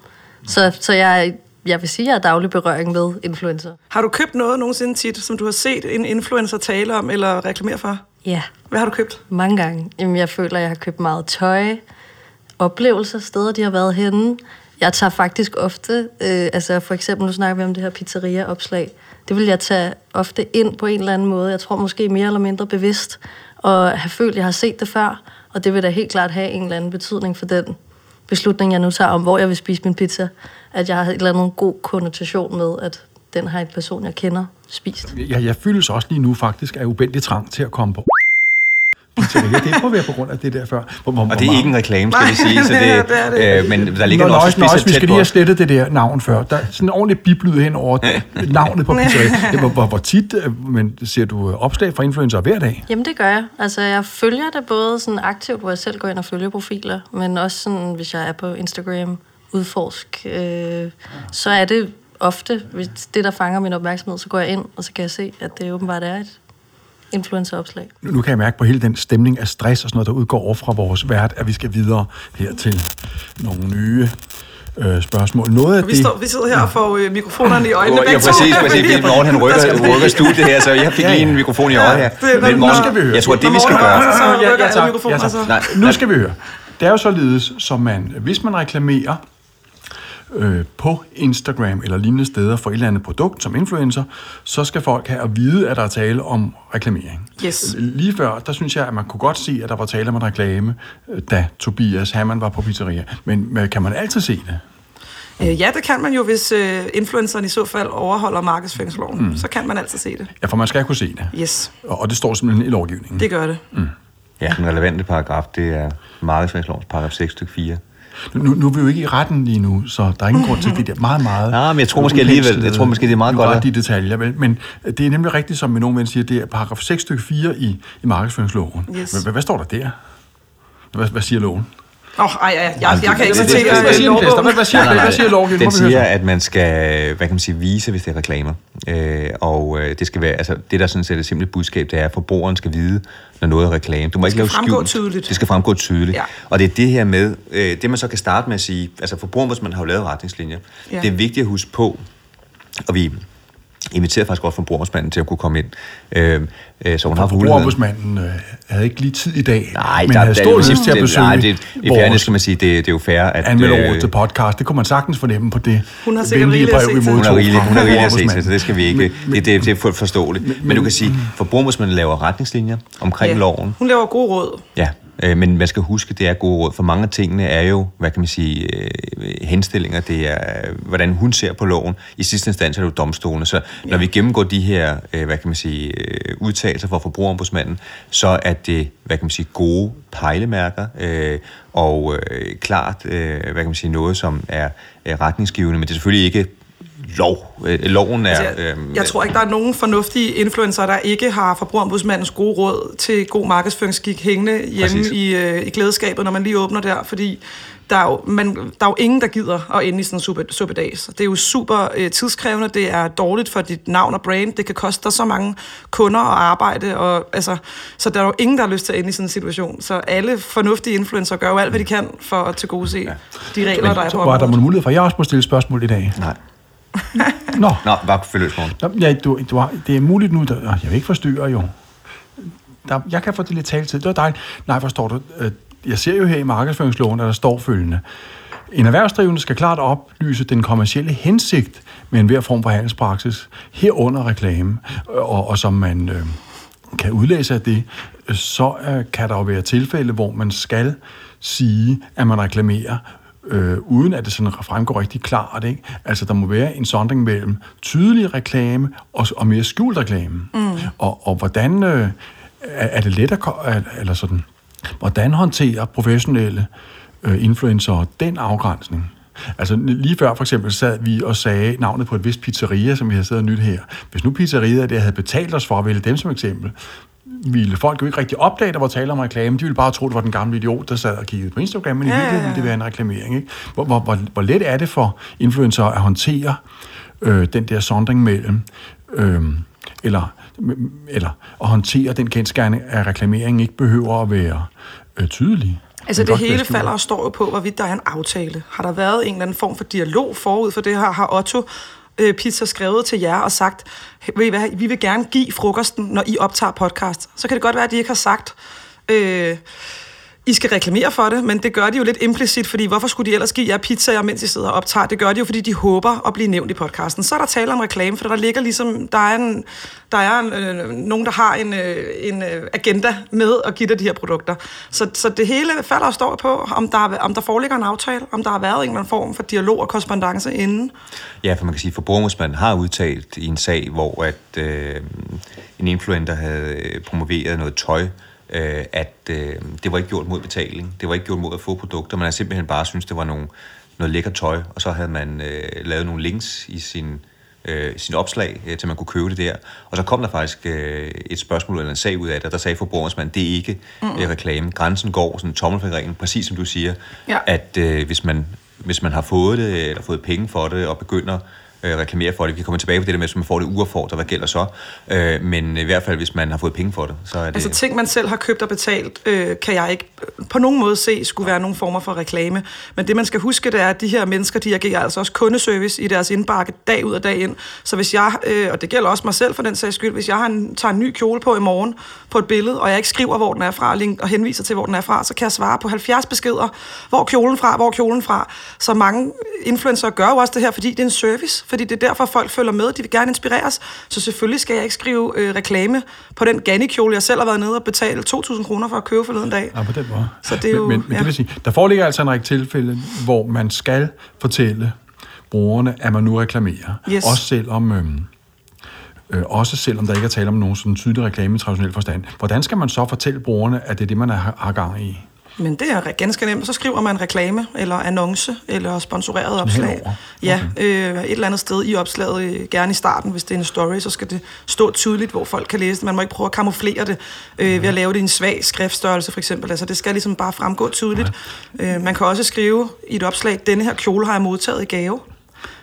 Så, så jeg, jeg vil sige, at jeg er daglig berøring med influencer. Har du købt noget nogensinde tit, som du har set en influencer tale om eller reklamere for? Ja, Hvad har du købt? mange gange. Jamen, jeg føler, at jeg har købt meget tøj, oplevelser, steder, de har været henne. Jeg tager faktisk ofte, øh, altså for eksempel, nu snakker vi om det her pizzeria-opslag. Det vil jeg tage ofte ind på en eller anden måde. Jeg tror måske mere eller mindre bevidst, og have følt, at jeg har set det før. Og det vil da helt klart have en eller anden betydning for den beslutning, jeg nu tager om, hvor jeg vil spise min pizza. At jeg har et eller andet god konnotation med, at den har en person, jeg kender, spist. Jeg, jeg føles også lige nu faktisk af ubændig trang til at komme på pizzeria. Det må være på grund af det der før. Hvor, hvor, Og det er ikke en reklame, skal vi sige, så Nej, det, det er det. Øh, men der ligger Nå, også nøjes, vi skal lige have slettet det der navn før. Der er sådan en ordentlig biblyd hen over navnet på pizzeria. Det, hvor, hvor, hvor tit øh, men ser du øh, opslag fra influencer hver dag? Jamen det gør jeg. Altså jeg følger det både sådan aktivt, hvor jeg selv går ind og følger profiler, men også sådan, hvis jeg er på Instagram, udforsk, øh, så er det ofte, hvis det der fanger min opmærksomhed, så går jeg ind, og så kan jeg se, at det åbenbart er et influenceropslag. Nu, nu kan jeg mærke på hele den stemning af stress og sådan noget, der udgår over fra vores vært, at vi skal videre her til nogle nye øh, spørgsmål. Noget af Vi, det... står, vi sidder her og får øh, mikrofonerne i øjnene. Ja, begge to. præcis, præcis. Fordi Morgen han rykker, rykker studiet her, så jeg fik Ja, lige ja. en mikrofon i øjet her. det er- Men nu Morten, skal vi høre. jeg tror, det vi skal Morten gøre... Ja, ja, tak. Ja, så. tak. Nej, Nu skal vi høre. Det er jo således, som man, hvis man reklamerer øh, på Instagram eller lignende steder for et eller andet produkt som influencer, så skal folk have at vide, at der er tale om reklamering. Yes. Lige før, der synes jeg, at man kunne godt se, at der var tale om en reklame, øh, da Tobias Hammann var på pizzeria. Men kan man altid se det? Øh, ja, det kan man jo, hvis øh, influenceren i så fald overholder markedsføringsloven. Mm. Så kan man altid se det. Ja, for man skal kunne se det. Yes, Og og det står simpelthen i lovgivningen. det gør det. Ja, den relevante paragraf, det er markedsføringslovens paragraf 6 stykke 4. Nu, nu er vi jo ikke i retten lige nu, så der er ingen grund til det der meget, meget... Nej, men jeg tror måske alligevel- jeg tror måske, det er meget godt, at... at- de detaljer, vel? Men det er nemlig rigtigt, som nogen siger, det er paragraf 6 stykke 4 i, i markedsføringsloven. Yes. Men hvad, hvad står der der? Hvad, hvad siger loven? Åh, oh, ej, ej, jeg, jeg kan ikke det- det- citere det- det- siger Lester? Hvad, hvad siger, hvad siger lovgivningen? Den siger, at man skal, hvad kan man sige, vise, hvis det er reklamer. Øh, og øh, det skal være, altså det der sådan set er det simple budskab, det er, at forbrugeren skal vide, når noget er reklame. Du må ikke skal lave skjult. tydeligt. Det skal fremgå tydeligt. Ja. Og det er det her med, øh, det man så kan starte med at sige, altså forbrugerombudsmanden har jo lavet retningslinjer. Ja. Det er vigtigt at huske på, og vi inviterede faktisk også forbrugerombudsmanden til at kunne komme ind. Øh, øh, så hun har muligheden. Forbrugerombudsmanden øh, havde ikke lige tid i dag, Nej, men der, havde der, stor lyst til at det- besøge Nej, det, i fairness skal man sige, det, det er jo fair, at... anmelder øh, til podcast. Det kunne man sagtens fornemme på det Hun har sikkert rigeligt at brev, se vi. Hun har rigeligt, hun har rigeligt at se til, så det skal vi ikke... det, det, det er fuldt forståeligt. Men, men du kan sige, forbrugerombudsmanden laver retningslinjer omkring Ja. loven. Hun laver gode råd. Ja, øh, men man skal huske, det er gode råd, for mange af tingene er jo, hvad kan man sige, øh, henstillinger, det er, hvordan hun ser på loven. I sidste instans er det jo domstolene, så når vi gennemgår de her, øh, hvad kan man sige, øh, udtalelser fra forbrugerombudsmanden, så er det, hvad kan man sige, gode pejlemærker, øh, og øh, klart, øh, hvad kan man sige, noget, som er retningsgivende, men det er selvfølgelig ikke lov. Øh, loven er... Altså, jeg, jeg tror ikke, der er nogen fornuftige influencer, der ikke har forbrugerombudsmandens gode råd til god markedsføringsskik hængende hjemme Præcis. i, øh, i glædeskabet, når man lige åbner der, fordi der er, jo, man, der er jo ingen, der gider at ende i sådan en super, suppedags. Det er jo super øh, tidskrævende, det er dårligt for dit navn og brand, det kan koste dig så mange kunder og arbejde, og, altså, så der er jo ingen, der har lyst til at ende i sådan en situation. Så alle fornuftige influencer gør jo alt, hvad de kan for at tilgodese ja. de regler, der er på Så var der området. mulighed for, at jeg også må stille spørgsmål i dag. Nej. Nå, Nå, bare følg løs, Morten. Nå, ja, du, du har, det er muligt nu, der, jeg vil ikke forstyrre jo. Der, jeg kan få det lidt taletid, det var dejligt. Nej, forstår du, øh, jeg ser jo her i markedsføringsloven, at der står følgende. En erhvervsdrivende skal klart oplyse den kommercielle hensigt med enhver form for handelspraksis, herunder reklame, og, og som man øh, kan udlæse af det, øh, så øh, kan der jo være tilfælde, hvor man skal sige, at man reklamerer øh, uden at det sådan fremgår rigtig klart. Ikke? Altså, der må være en sondring mellem tydelig reklame og, og mere skjult reklame. Mm. Og, og hvordan øh, er, det let at, eller sådan, hvordan håndterer professionelle øh, influencer den afgrænsning? Altså lige før for eksempel sad vi og sagde navnet på et vist pizzeria, som vi har siddet og nyt her. Hvis nu pizzeriet det havde betalt os for at vælge dem som eksempel, ville folk jo ikke rigtig opdage, der var tale om reklame. De ville bare tro, det var den gamle idiot, der sad og kiggede på Instagram, men i Ja, ja, virkeligheden ville det være en reklamering. Ikke? Hvor, hvor, hvor, hvor let er det for influencer at håndtere øh, den der sondring mellem øh, eller, eller at håndtere den kendskærning, at reklameringen ikke behøver at være øh, tydelig. Altså det være hele falder og står jo på, hvorvidt der er en aftale. Har der været en eller anden form for dialog forud for det her? Har Otto øh, Pizza skrevet til jer og sagt, ved I hvad, vi vil gerne give frokosten, når I optager podcast. Så kan det godt være, at de ikke har sagt, øh, i skal reklamere for det, men det gør de jo lidt implicit, fordi hvorfor skulle de ellers give jer pizzaer, mens I sidder og optager? Det gør de jo, fordi de håber at blive nævnt i podcasten. Så er der tale om reklame, for der ligger ligesom, der er, en, der er en, øh, nogen, der har en, øh, en øh, agenda med at give dig de her produkter. Så, så det hele falder og står på, om der, om der foreligger en aftale, om der har været en eller anden form for dialog og korrespondence inden. Ja, for man kan sige, at forbrugerombudsmanden har udtalt i en sag, hvor at øh, en influencer havde øh, promoveret noget tøj, øh, at øh, det var ikke gjort mod betaling. Det var ikke gjort mod at få produkter. Man har simpelthen bare synes det var nogle, noget lækker tøj, og så havde man øh, lavet nogle links i sin, øh, sin opslag, øh, til man kunne købe det der. Og så kom der faktisk øh, et spørgsmål eller en sag ud af det, og der sagde forbrugerombudsmanden, det er ikke mm. øh, reklame. Grænsen går sådan tommelfingerreglen, præcis som du siger, Ja. at øh, hvis, man, hvis man har fået det, eller fået penge for det, og begynder øh, reklamere for det. Vi kommer tilbage på det der med, at man får det uaffordret, hvad gælder så. Øh, men i hvert fald, hvis man har fået penge for det, så er det... Altså ting, man selv har købt og betalt, øh, kan jeg ikke på nogen måde se skulle være nogen former for reklame. Men det, man skal huske, det er, at de her mennesker, de agerer altså også kundeservice i deres indbakke dag ud og dag ind. Så hvis jeg, øh, og det gælder også mig selv for den sags skyld, hvis jeg har en, tager en ny kjole på i morgen på et billede, og jeg ikke skriver, hvor den er fra, og link- og henviser til, hvor den er fra, så kan jeg svare på 70 beskeder, hvor kjolen fra, hvor kjolen fra. Så mange influencer gør jo også det her, fordi det er en service, fordi det er derfor, folk følger med, de vil gerne inspireres. Så selvfølgelig skal jeg ikke skrive øh, reklame på den Ganni-kjole, jeg selv har været nede og betale 2.000 kroner for at købe forleden dag. Ja, på den måde. Så det er jo- men, men, men ja. det vil sige, der foreligger altså en række tilfælde, hvor man skal fortælle brugerne, at man nu reklamerer. Yes. Også selvom... Øhm, Øh, også selvom der ikke er tale om nogen sådan tydelig reklame i traditionel forstand. Hvordan skal man så fortælle brugerne, at det er det, man har, har gang i? Men det er ganske nemt. Så skriver man reklame, eller annonce, eller sponsoreret opslag. henover? Ja, øh, et eller andet sted i opslaget, øh, gerne i starten, hvis det er en story, så skal det stå tydeligt, hvor folk kan læse det. Man må ikke prøve at kamuflere det øh, ved at lave det i en svag skriftstørrelse, for eksempel. Altså, det skal ligesom bare fremgå tydeligt. Øh, man kan også skrive i et opslag, denne her kjole har jeg modtaget i gave.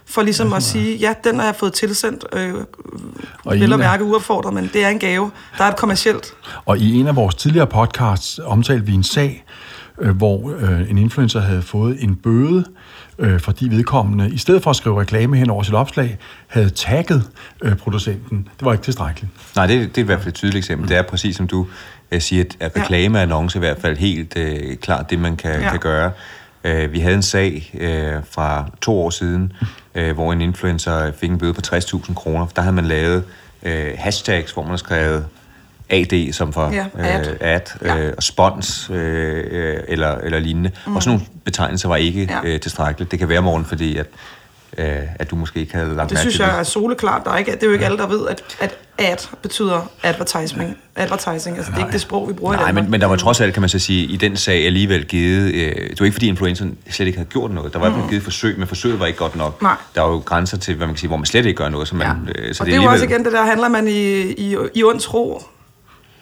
For ligesom at sige, ja, den har jeg fået tilsendt, øh, Og vel at mærke uopfordret, men det er en gave. Der er et kommercielt Og i en af vores tidligere podcasts omtalte vi en sag, øh, hvor øh, en influencer havde fået en bøde, øh, fordi vedkommende, i stedet for at skrive reklame hen over sit opslag, havde tagget øh, producenten. Det var ikke tilstrækkeligt. Nej, det, det er i hvert fald et tydeligt eksempel. Det er præcis som du øh, siger, at- at Ja. reklame og annonce er i hvert fald helt øh, klart det, man kan, ja. kan gøre. Øh, vi havde en sag øh, fra to år siden, øh, hvor en influencer fik en bøde på 60.000 kroner. Der havde man lavet øh, hashtags, hvor man har skrevet AD som for Ja, ad. øh, ad Ja. øh, og spons øh, øh, eller, eller lignende. Mm. Og sådan nogle betegnelser var ikke ja. øh, tilstrækkeligt. Det kan være, morgen, fordi at, øh, at du måske ikke havde lagt Det synes jeg er soleklart. Der er ikke, det er jo ikke alle, der ved, at, at ad betyder advertising. advertising. Altså, det er ikke det sprog, vi bruger i Nej, Danmark. men, men der var trods alt, kan man så sige, i den sag alligevel givet... Øh, det var ikke, fordi influenceren slet ikke havde gjort noget. Der var mm. givet forsøg, men forsøget var ikke godt nok. Nej. Der er jo grænser til, hvad man kan sige, hvor man slet ikke gør noget. Så man, Ja. øh, så og det er jo også igen det der, handler man i, i, i ond tro.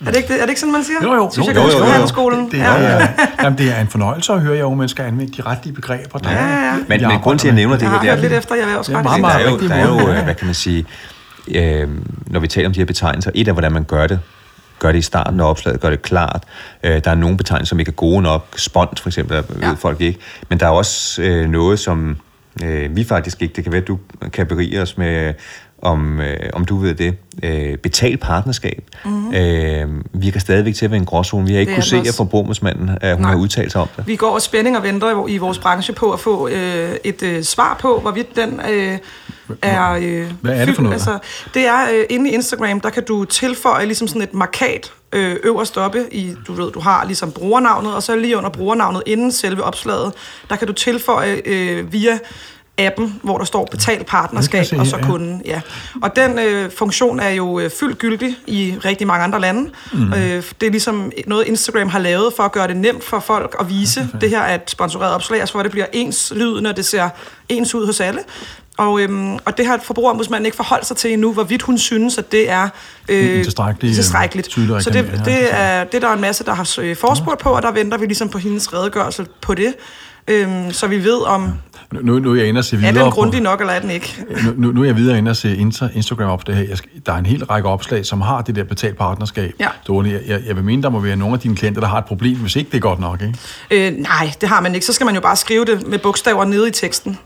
Er det, ikke, det, er det ikke sådan, man siger? Jo, jo. Synes jeg, jo, jo, jo, jo. handelsskolen. Det, det, er, ja. Jamen, det er en fornøjelse at høre, at unge mennesker anvende de retlige begreber. Der Ja, ja, ja. Men, men grund til, at jeg nævner det Jeg her, har det er, lidt efter, jeg også Det er ret i meget, det. der er jo, der er jo øh, hvad kan man sige, øh, når vi taler om de her betegnelser, et af, hvordan man gør det, gør det i starten af opslaget, gør det klart. Øh, der er nogle betegnelser, som ikke er gode nok. Spont, for eksempel, Ja. ved folk ikke. Men der er også øh, noget, som øh, vi faktisk ikke, det kan være, at du kan berige os med, om, øh, om du ved det, øh, betalt partnerskab. Mm-hmm. Øh, virker stadigvæk til at være en gråzone. Vi har ikke kunnet se den af også. forbrugerombudsmanden, at hun Nej. har udtalt sig om det. Vi går og spænding og venter i vores branche på at få øh, et øh, svar på, hvorvidt den øh, er... Øh, Hvad er det for noget? Altså, det er øh, inde i Instagram, der kan du tilføje ligesom sådan et markat øh, øverst oppe i, du ved, du har ligesom brugernavnet, og så lige under brugernavnet inden selve opslaget, der kan du tilføje øh, via appen, hvor der står betal partnerskab, og så kunden. Ja. Og den øh, funktion er jo øh, fyldt gyldig i rigtig mange andre lande. Mm. Øh, det er ligesom noget, Instagram har lavet for at gøre det nemt for folk at vise. Det her er et sponsoreret opslag, altså at det bliver ens lydende, det ser ens ud hos alle. Og, øhm, og det har forbrugerombudsmanden ikke forholdt sig til endnu, hvorvidt hun synes, at det er øh, øh, tilstrækkeligt. tydelig Så det, det, er, det er der er en masse, der har øh, forspurgt på, og der venter vi ligesom på hendes redegørelse på det. Øhm, så vi ved om... Nu, nu er jeg inde og se videre. Er den på- grundig nok, eller er den ikke? Nu, nu, nu er jeg videre inde og se Insta, Instagram op det her. Jeg skal, der er en hel række opslag, som har det der betalt partnerskab. Ja. stående. Jeg, jeg, jeg vil mene, der må være nogle af dine klienter, der har et problem, hvis ikke det er godt nok. Ikke? Øh, nej, det har man ikke. Så skal man jo bare skrive det med bogstaver nede i teksten.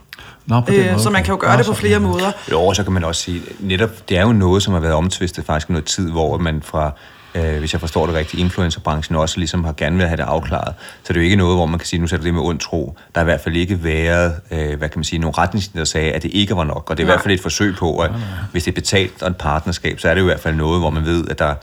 Nå, på den Øh, måde, så man kan jo gøre Nå, det på flere måder. Jo, så kan man også sige, netop, det er jo noget, som har været omtvistet faktisk i noget tid, hvor man fra, øh, hvis jeg forstår det rigtigt, influencerbranchen også ligesom har gerne vil have det afklaret. Så det er jo ikke noget, hvor man kan sige, nu sætter det med ond tro. Der har i hvert fald ikke været, øh, hvad kan man sige, nogle retningslinjer, der sagde, at det ikke var nok. Og det er i Nej. hvert fald et forsøg på, at hvis det er betalt og et partnerskab, så er det jo i hvert fald noget, hvor man ved, at der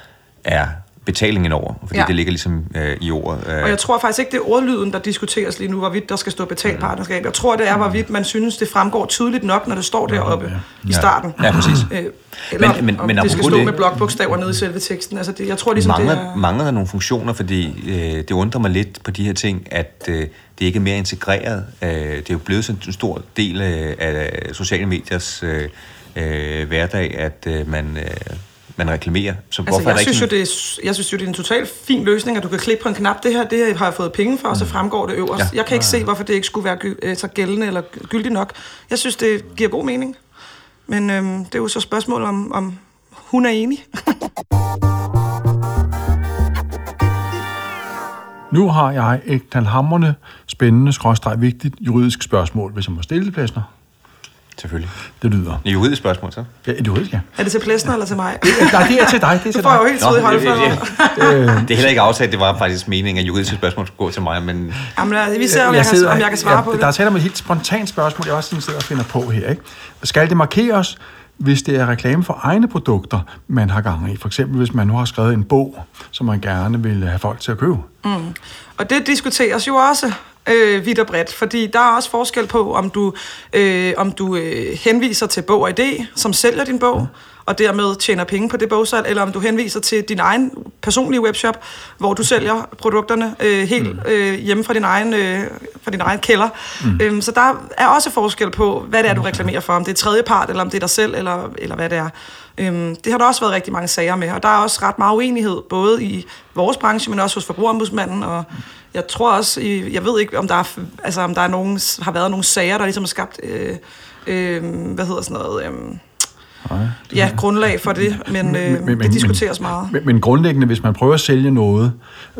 er betalingen over, fordi Ja. ja. det ligger ligesom øh, i ordet. Øh, Og jeg tror faktisk ikke, det er ordlyden, der diskuteres lige nu, hvorvidt der skal stå betalt partnerskab. Jeg tror, det er, hvorvidt man synes, det fremgår tydeligt nok, når det står deroppe i starten. Ja, præcis. Øh, eller Men- men- om men det skal stå det- med blokbogstaver nede i selve teksten. Altså det, jeg tror ligesom, det mangler, er... mangler der nogle funktioner, fordi øh, det undrer mig lidt på de her ting, at øh, det ikke er mere integreret. Øh, det er jo blevet sådan en stor del af, af sociale mediers øh, øh, hverdag, at øh, man, øh, man reklamerer. Så Altså, hvorfor er jeg, der synes jo, ikke det er, jeg synes jo, det er en totalt fin løsning, at du kan klikke på en knap. Det her, det her har jeg fået penge for, og så fremgår det øverst. Ja. Jeg kan ikke se, hvorfor det ikke skulle være gy- øh, så gældende eller gyldigt nok. Jeg synes, det giver god mening. Men øhm, det er jo så spørgsmål om, om hun er enig. Nu har jeg et knaldhamrende, spændende, skråstreg, vigtigt juridisk spørgsmål, hvis jeg må stille det, Plæsner. Selvfølgelig. Det lyder. Et juridisk spørgsmål, så? Ja, et juridisk, ja. Er det til Plæsner eller til mig? Nej, det er til dig. Det er Du får jeg jo dig. helt tid i holdflader. det er heller ikke aftalt, det var faktisk meningen, at juridiske spørgsmål skulle gå til mig, men Jamen, vi ser, om jeg, kan, om jeg kan svare ja, på det. Der er tale om et helt spontant spørgsmål, jeg også sådan sidder og finder på her. Ikke? Skal det markeres, hvis det er reklame for egne produkter, man har gang i? For eksempel, hvis man nu har skrevet en bog, som man gerne vil have folk til at købe. Og det diskuteres jo også øh, vidt og bredt, fordi der er også forskel på, om du, øh, om du øh, henviser til Bog og ID, som sælger din bog, og dermed tjener penge på det bogsalg, eller om du henviser til din egen personlige webshop, hvor du sælger produkterne øh, helt øh, hjemme fra din egen, øh, fra din egen kælder. Mm. Øhm, så der er også forskel på, hvad det er, du reklamerer for, om det er tredjepart, eller om det er dig selv, eller, eller hvad det er. Øhm, det har der også været rigtig mange sager med, og der er også ret meget uenighed, både i vores branche, men også hos forbrugerombudsmanden, og jeg tror også, jeg ved ikke, om der er, altså, om der er nogen, har været nogle sager, der ligesom har skabt, øh, øh, hvad hedder sådan noget, øh, ja, grundlag for det, men, øh, det diskuteres meget. Men, men grundlæggende, hvis man prøver at sælge noget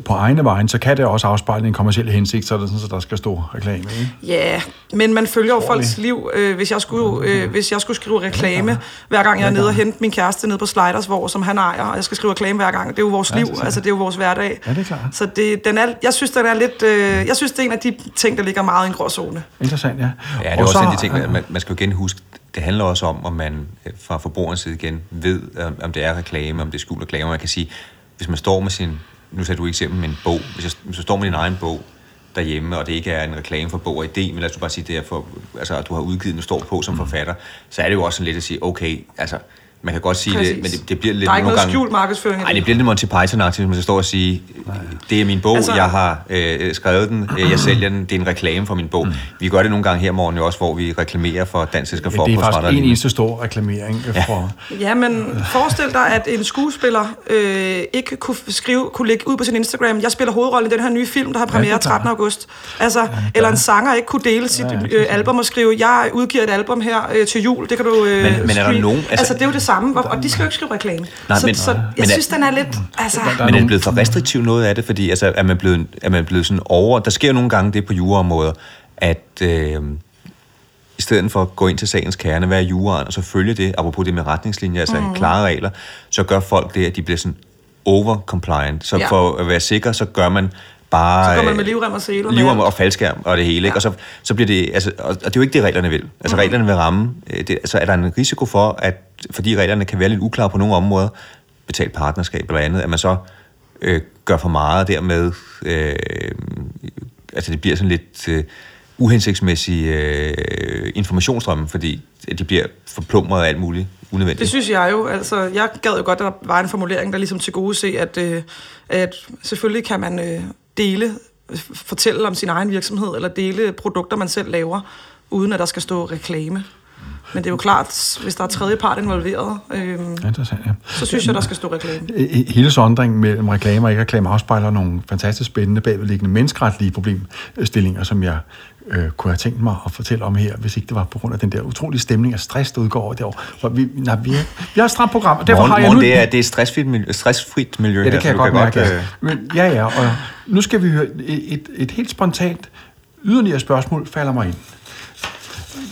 på egne vejen, så kan det også afspejle en kommersiel hensigt, så er det sådan, så der skal stå reklame. Ikke? Ja, men man følger jo folks liv. Øh, hvis, jeg skulle, øh, hvis jeg skulle skrive reklame, hver gang jeg er nede og hente min kæreste ned på Sliders, hvor som han ejer, og jeg skal skrive reklame hver gang, det er jo vores Ja, liv, det altså det er jo vores hverdag. Ja, det er klart. Så det, den er, jeg synes, den er lidt, øh, jeg synes, det er en af de ting, der ligger meget i en gråzone. Interessant, ja. Ja, det er Og også så- en af de ting, man, man skal jo igen huske, det handler også om, om man øh, fra forbrugerens side igen ved, om- om det er reklame, om det er skjult reklame. Man kan sige, hvis man står med sin, nu sagde du eksempel med en bog, hvis, jeg, hvis du står med din egen bog derhjemme, og det ikke er en reklame for bog og idé, men lad os bare sige, det er for, altså, at du har udgivet du står på som forfatter, så er det jo også sådan lidt at sige, okay, altså, man kan godt sige Præcis. det, men det, det bliver lidt Der er ikke nogle noget gange... skjult markedsføring Nej, det. det bliver lidt Monty Python-agtigt, hvis man så står og sige, det er min bog, Altså- jeg har øh, skrevet den, øh, jeg sælger den, det er en reklame for min bog. Mm. Vi gør det nogle gange her morgen jo også, hvor vi reklamerer for Dansk Men det er faktisk en eneste stor reklamering ja. for... Ja, men forestil dig, at en skuespiller øh, ikke kunne skrive, kunne lægge ud på sin Instagram, jeg spiller hovedrollen i den her nye film, der har premiere er klart. 13. august. Altså, ja, eller en sanger ikke kunne dele sit Ja, ja, øh, album og skrive, jeg udgiver et album her øh, til jul, det kan du øh, Men- men er der streame." nogen- altså- Altså, det er jo det samme, hvor- og de skal jo ikke skrive reklame. Nej, så, men- så jeg men er- synes, den er lidt... Altså, Der er Men er det blevet for restriktiv noget af det? Fordi altså, er, man blevet, er man blevet sådan over... Der sker jo nogle gange det på juraområder, at øh, i stedet for at gå ind til sagens kerne, hvad er juraen, og så følge det, apropos det med retningslinjer, altså mm. klare regler, så gør folk det, at de bliver sådan over-compliant. Så Ja. for at være sikker, så gør man bare... så går man med livrem og seler. livrem og faldskærm og det hele, ja. ikke? Og så, så bliver det, altså, og og det er jo ikke det, reglerne vil. Altså, mm. reglerne vil ramme, øh, det, altså, er der en risiko for, at fordi reglerne kan være lidt uklare på nogle områder, betalt partnerskab eller andet, at man så øh, gør for meget, og dermed, øh, altså det bliver sådan lidt øh, uhensigtsmæssig øh, informationsstrømme, fordi de bliver forplumret af alt muligt unødvendigt. Det synes jeg jo. Altså, jeg gad jo godt, at der var en formulering, der ligesom til gode se, at, øh, at selvfølgelig kan man øh, dele, fortælle om sin egen virksomhed, eller dele produkter, man selv laver, uden at der skal stå reklame. Men det er jo klart, hvis der er tredje part involveret, øh, Interessant, ja. så synes jeg, der skal stå reklame. He- Hele sondringen mellem reklame og ikke reklame afspejler nogle fantastisk spændende bagvedliggende menneskeretlige problemstillinger, som jeg øh, kunne have tænkt mig at fortælle om her, hvis ikke det var på grund af den der utrolige stemning af stress, der udgår over derovre. For vi, nej, vi, er, vi har et stramt program, og derfor Morgen, har jeg morgen, nu... det, er, det er stressfrit miljø, stressfrit miljø Ja, det her, kan jeg godt mærke. øh, ja. Men, ja, ja, og nu skal vi høre et, et, et helt spontant yderligere spørgsmål falder mig ind.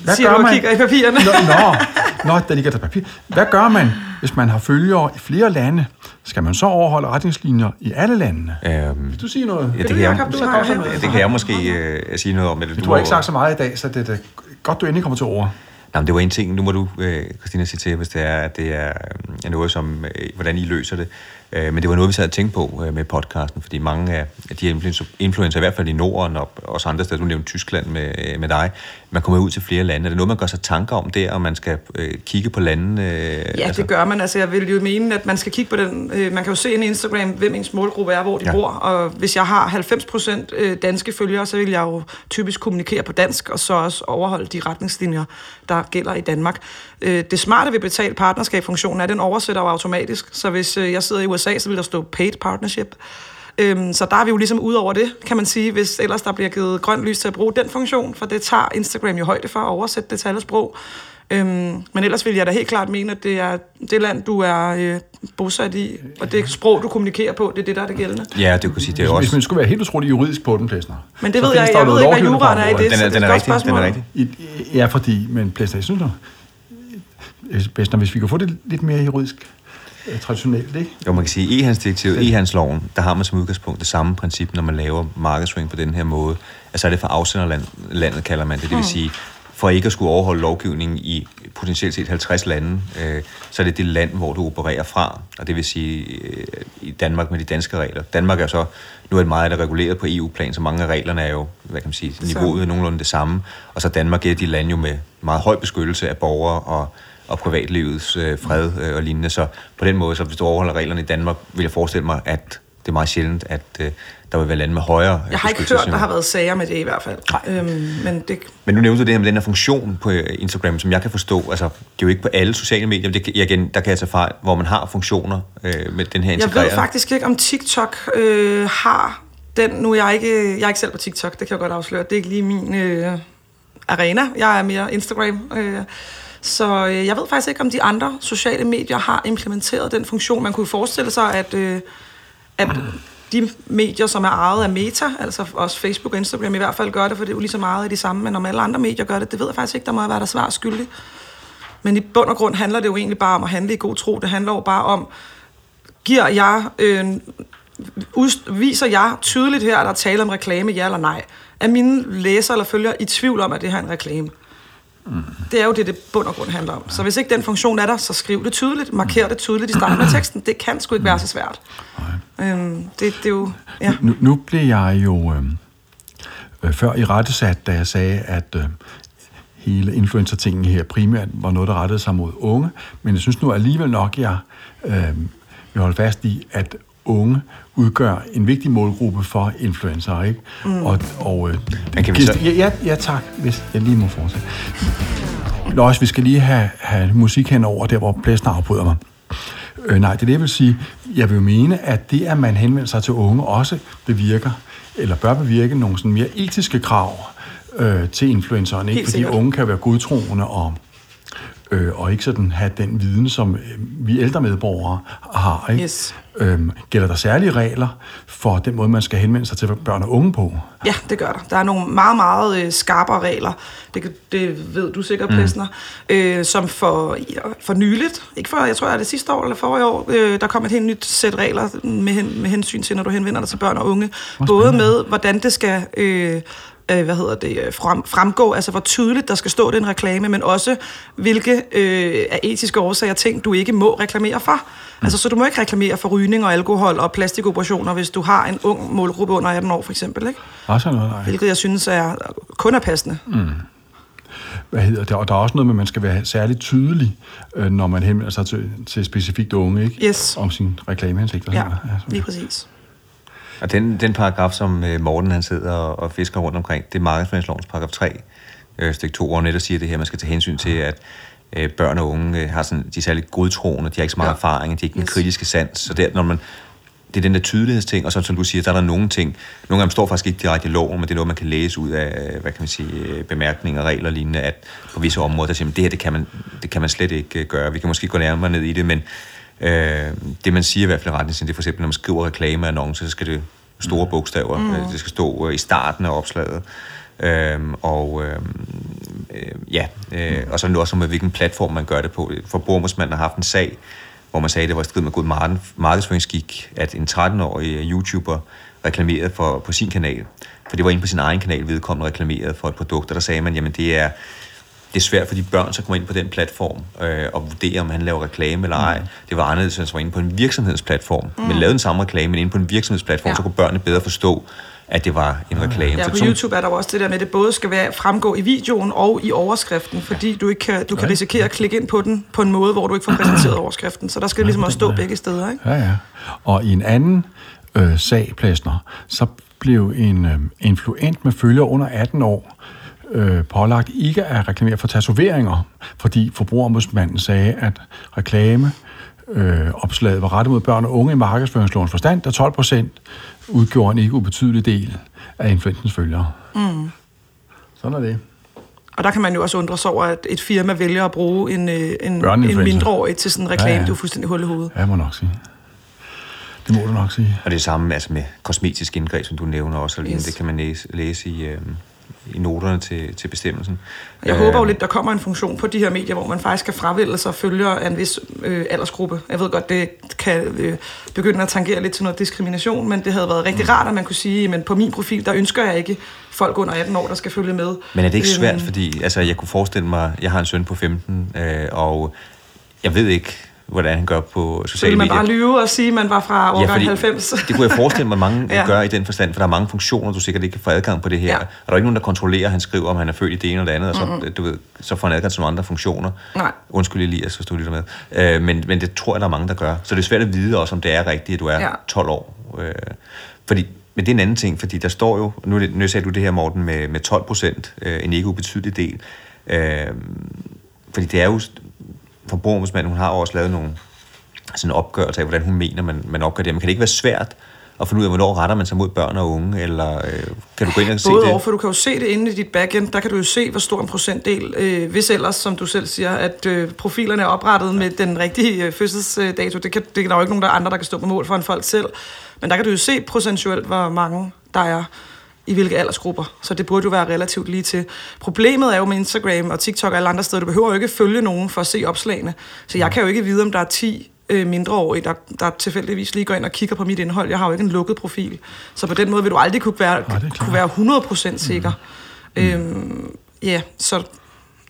Hvad Siger du og kigger i papirerne? Nå, nå, nå, der ligger der papir. Hvad gør man, hvis man har følgere i flere lande? Skal man så overholde retningslinjer i alle landene? Øhm, Vil du sige noget? ja, det, du, kan jeg, Jacob, du så har det kan jeg måske øh, sige noget om. Eller Du har ikke sagt så meget i dag, så det er godt, du endelig kommer til ord. Nej, men det var en ting. Nu må du, øh, Christina, sige til, hvis det er, at det er øh, noget, som, øh, hvordan I løser det. Øh, men det var noget, vi sad og tænkte på øh, med podcasten, fordi mange af af de her influencer, influencer, i hvert fald i Norden og også andre steder, du nævnte Tyskland med, øh, med dig, man kommer ud til flere lande. Er det noget, man gør sig tanker om der, og man skal øh, kigge på landene? Øh, Ja, det gør man. Altså, jeg vil jo mene, at man skal kigge på den. Øh, man kan jo se i Instagram, hvem ens målgruppe er, hvor de Ja. ja. bor. Og hvis jeg har 90% øh, danske følgere, så vil jeg jo typisk kommunikere på dansk, og så også overholde de retningslinjer, der gælder i Danmark. Øh, det smarte ved betalt partnerskab-funktionen er, at den oversætter jo automatisk. Så hvis øh, jeg sidder i USA, så vil der stå paid partnership. Øhm, så der er vi jo ligesom ud over det, kan man sige, hvis ellers der bliver givet grønt lys til at bruge den funktion, for det tager Instagram jo højde for at oversætte det til alle sprog. Øhm, men ellers vil jeg da helt klart mene, at det er det land, du er øh, bosat i, og det sprog, du kommunikerer på, det er det, der er det gældende. Ja, det kunne sige, det er jo hvis også... man skulle være helt utrolig juridisk på den, Plæsner. Men det ved jeg, jeg ved ikke, hvad juraen er i det, Den så er, det den er er et godt rigtig, den er spørgsmål. rigtig. I- Ja, fordi, men Plæsner, jeg synes Plæsner, hvis vi kan få det lidt mere juridisk traditionelt, ikke? Jo, man kan sige, i e-handelsdirektivet, e-handelsloven, der har man som udgangspunkt det samme princip, når man laver markedsføring på den her måde. Altså er det for afsenderlandet, kalder man det. Det vil sige, for ikke at skulle overholde lovgivningen i potentielt set 50 lande, øh, så er det det land, hvor du opererer fra. Og det vil sige, øh, i Danmark med de danske regler. Danmark er så, nu er det meget er reguleret på EU-plan, så mange af reglerne er jo, hvad kan man sige, niveauet er nogenlunde det samme. Og så Danmark er et af de lande jo med meget høj beskyttelse af borgere og og privatlivets øh, fred øh, og lignende. Så på den måde, så hvis du overholder reglerne i Danmark, vil jeg forestille mig, at det er meget sjældent, at øh, der vil være lande med højere Jeg har ikke hørt, der har været sager med det i hvert fald. Øhm, men det, Men nu nævnte du det her med den her funktion på øh, Instagram, som jeg kan forstå. Altså, det er jo ikke på alle sociale medier, men det, igen, der kan jeg tage fejl, hvor man har funktioner øh, med den her jeg integreret. ved faktisk ikke, om TikTok øh, har den. Nu er jeg ikke, jeg er ikke selv på TikTok, det kan jeg godt afsløre. Det er ikke lige min øh, arena. Jeg er mere Instagram. Øh, så øh, jeg ved faktisk ikke, om de andre sociale medier har implementeret den funktion. Man kunne forestille sig, at, øh, at de medier, som er ejet af Meta, altså også Facebook og Instagram i hvert fald gør det, for det er jo lige så meget af de samme, men om alle andre medier gør det, det ved jeg faktisk ikke, der må være der svar skyldig. Men i bund og grund handler det jo egentlig bare om at handle i god tro. Det handler jo bare om, giver jeg, øh, ud, viser jeg tydeligt her, at der er tale om reklame, ja eller nej? Er mine læsere eller følgere i tvivl om, at det her er en reklame? Mm. Det er jo det, det bund og grund handler om. Så hvis ikke den funktion er der, så skriv det tydeligt, marker det tydeligt i starten af teksten. Det kan sgu ikke være så svært. Øhm, det, det er jo... Ja. Nu, nu blev jeg jo øh, øh, før i rettesat, da jeg sagde, at øh, hele influencer-tingen her primært var noget, der rettede sig mod unge. Men jeg synes nu alligevel nok, jeg øh, vil holde fast i, at unge udgør en vigtig målgruppe for influencer, ikke? Mm. Og, og, øh, Men kan vi så- ja, ja, ja, tak, hvis jeg lige må fortsætte. Lars, vi skal lige have, have musik henover, der hvor plæsten afbryder mig. Øh, nej, det er det, jeg vil sige. Jeg vil jo mene, at det, at man henvender sig til unge, også bevirker, eller bør bevirke nogle sådan mere etiske krav øh, til influenceren. Ikke? Helt Fordi unge kan være godtroende og, øh, og ikke sådan have den viden, som øh, vi ældre medborgere har. Ikke? Yes. Øhm, gælder der særlige regler for den måde, man skal henvende sig til børn og unge på? Ja, det gør der. Der er nogle meget, meget øh, skarpere regler, det, det ved du sikkert, mm. Plesner, øh, som for, ja, for nyligt, ikke for, jeg tror, er det sidste år eller forrige år, øh, der kom et helt nyt sæt regler med, hen, med hensyn til, når du henvender dig til børn og unge. Både med, hvordan det skal... Øh, øh, hvad hedder det, øh, frem, fremgå, altså hvor tydeligt der skal stå den reklame, men også hvilke øh, af etiske årsager ting, du ikke må reklamere for. Mm. Altså, så du må ikke reklamere for rygning og alkohol og plastikoperationer, hvis du har en ung målgruppe under 18 år, for eksempel. Ikke? Også noget, nej. Hvilket jeg synes er kun er passende. Mm. hvad hedder det, og der er også noget med, at man skal være særligt tydelig, øh, når man henvender sig til, til specifikt unge, ikke? Yes. Om sin reklamehensigter. Ja, lige præcis. Og den, den paragraf, som øh, Morten han sidder og, og fisker rundt omkring, det er markedsføringslovens paragraf 3. øh, stik 2, hvor netop siger det her, man skal tage hensyn til, at øh, børn og unge øh, har sådan, de er særligt godtroende, de har ikke så meget ja. erfaring, de har ikke yes. den kritiske sans, så der, når man, det er den der tydelighedsting, og så som du siger, der er der nogle ting, nogle af dem står faktisk ikke direkte i loven, men det er noget, man kan læse ud af, hvad kan man sige, øh, bemærkninger, regler og lignende, at på visse områder, der siger man, det her, det kan man, det kan man slet ikke øh, gøre. Vi kan måske gå nærmere ned i det, men øh, det man siger i hvert fald i retningslinjen, det er for eksempel, når man skriver reklameannoncer, så skal det store bogstaver, mm. det skal stå i starten af opslaget. Øhm, og øhm, øh, ja, øh, og så er det også med, hvilken platform man gør det på. Forbrugerombudsmanden har haft en sag, hvor man sagde, at det var i strid med god markedsføringsskik, at en 13-årig YouTuber reklamerede for, på sin kanal. For det var inde på sin egen kanal, vedkommende reklamerede for et produkt, og der sagde man, jamen det er, det er svært for de børn, så kommer ind på den platform øh, og vurdere, om han laver reklame eller ej. Mm. Det var anderledes, hvis han var inde på en virksomhedsplatform, mm. men lavede den samme reklame, men inde på en virksomhedsplatform, ja. så kunne børnene bedre forstå, at det var en reklame. Ja, på YouTube er der også det der med, at det både skal være, fremgå i videoen og i overskriften, fordi du ikke kan, du kan risikere at klikke ind på den på en måde, hvor du ikke får præsenteret overskriften. Så der skal ja, ligesom også stå ja. begge steder. Ikke? Ja, ja. Og i en anden øh, sag, Plæsner, så blev en øh, influent med følger under 18 år øh, pålagt ikke at reklamere for tatoveringer, fordi forbrugerombudsmanden sagde, at reklame øh, opslaget var rettet mod børn og unge i markedsføringslovens forstand, der 12 procent udgjorde en ikke ubetydelig del af influensens følgere. Mm. Sådan er det. Og der kan man jo også undre sig over, at et firma vælger at bruge en, øh, en, en mindreårig til sådan en reklame. Ja, ja. Det er fuldstændig hul i hovedet. Ja, jeg må nok sige. Det må du nok sige. Og det er samme altså med kosmetisk indgreb, som du nævner også, yes. det kan man læse, læse i, øh, i noterne til, til bestemmelsen. Jeg øh, håber jo lidt, der kommer en funktion på de her medier, hvor man faktisk kan fravælge sig følger af en vis øh, aldersgruppe. Jeg ved godt, det kan øh, begynde at tangere lidt til noget diskrimination, men det havde været rigtig mm. rart, at man kunne sige, men på min profil, der ønsker jeg ikke folk under 18 år, der skal følge med. Men er det ikke øhm, svært, fordi altså, jeg kunne forestille mig, jeg har en søn på 15, øh, og jeg ved ikke, hvordan han gør på sociale medier. man bare lyve og sige, at man var fra årgang ja, 90? det kunne jeg forestille mig, mange ja. gør i den forstand, for der er mange funktioner, du sikkert ikke kan få adgang på det her. Ja. Og der er ikke nogen, der kontrollerer, at han skriver, om han er født i det ene eller det andet, og så, mm-hmm. du ved, så får han adgang til nogle andre funktioner. Nej. Undskyld Elias, hvis du lytter med. Øh, men, men det tror jeg, der er mange, der gør. Så det er svært at vide også, om det er rigtigt, at du er ja. 12 år. Øh, fordi men det er en anden ting, fordi der står jo, nu, nu sagde du det her, Morten, med, med 12 procent, øh, en ikke ubetydelig del. Øh, fordi det er jo, forbrugerombudsmanden, hun har også lavet nogle sådan en opgørelse af, hvordan hun mener, man, man opgør det. Men kan det ikke være svært at finde ud af, hvornår retter man sig mod børn og unge, eller øh, kan du gå ind og se Både det? Over, for du kan jo se det inde i dit backend, der kan du jo se, hvor stor en procentdel, øh, hvis ellers, som du selv siger, at øh, profilerne er oprettet med den rigtige øh, fødselsdato. Det, kan, det er der jo ikke nogen der andre, der kan stå på mål for en folk selv. Men der kan du jo se procentuelt, hvor mange der er i hvilke aldersgrupper. Så det burde jo være relativt lige til. Problemet er jo med Instagram og TikTok og alle andre steder, du behøver jo ikke følge nogen for at se opslagene. Så jeg kan jo ikke vide, om der er 10 øh, mindreårige, der, der tilfældigvis lige går ind og kigger på mit indhold. Jeg har jo ikke en lukket profil. Så på den måde vil du aldrig kunne være, ja, kunne være 100% sikker. Mm. Øhm, ja, så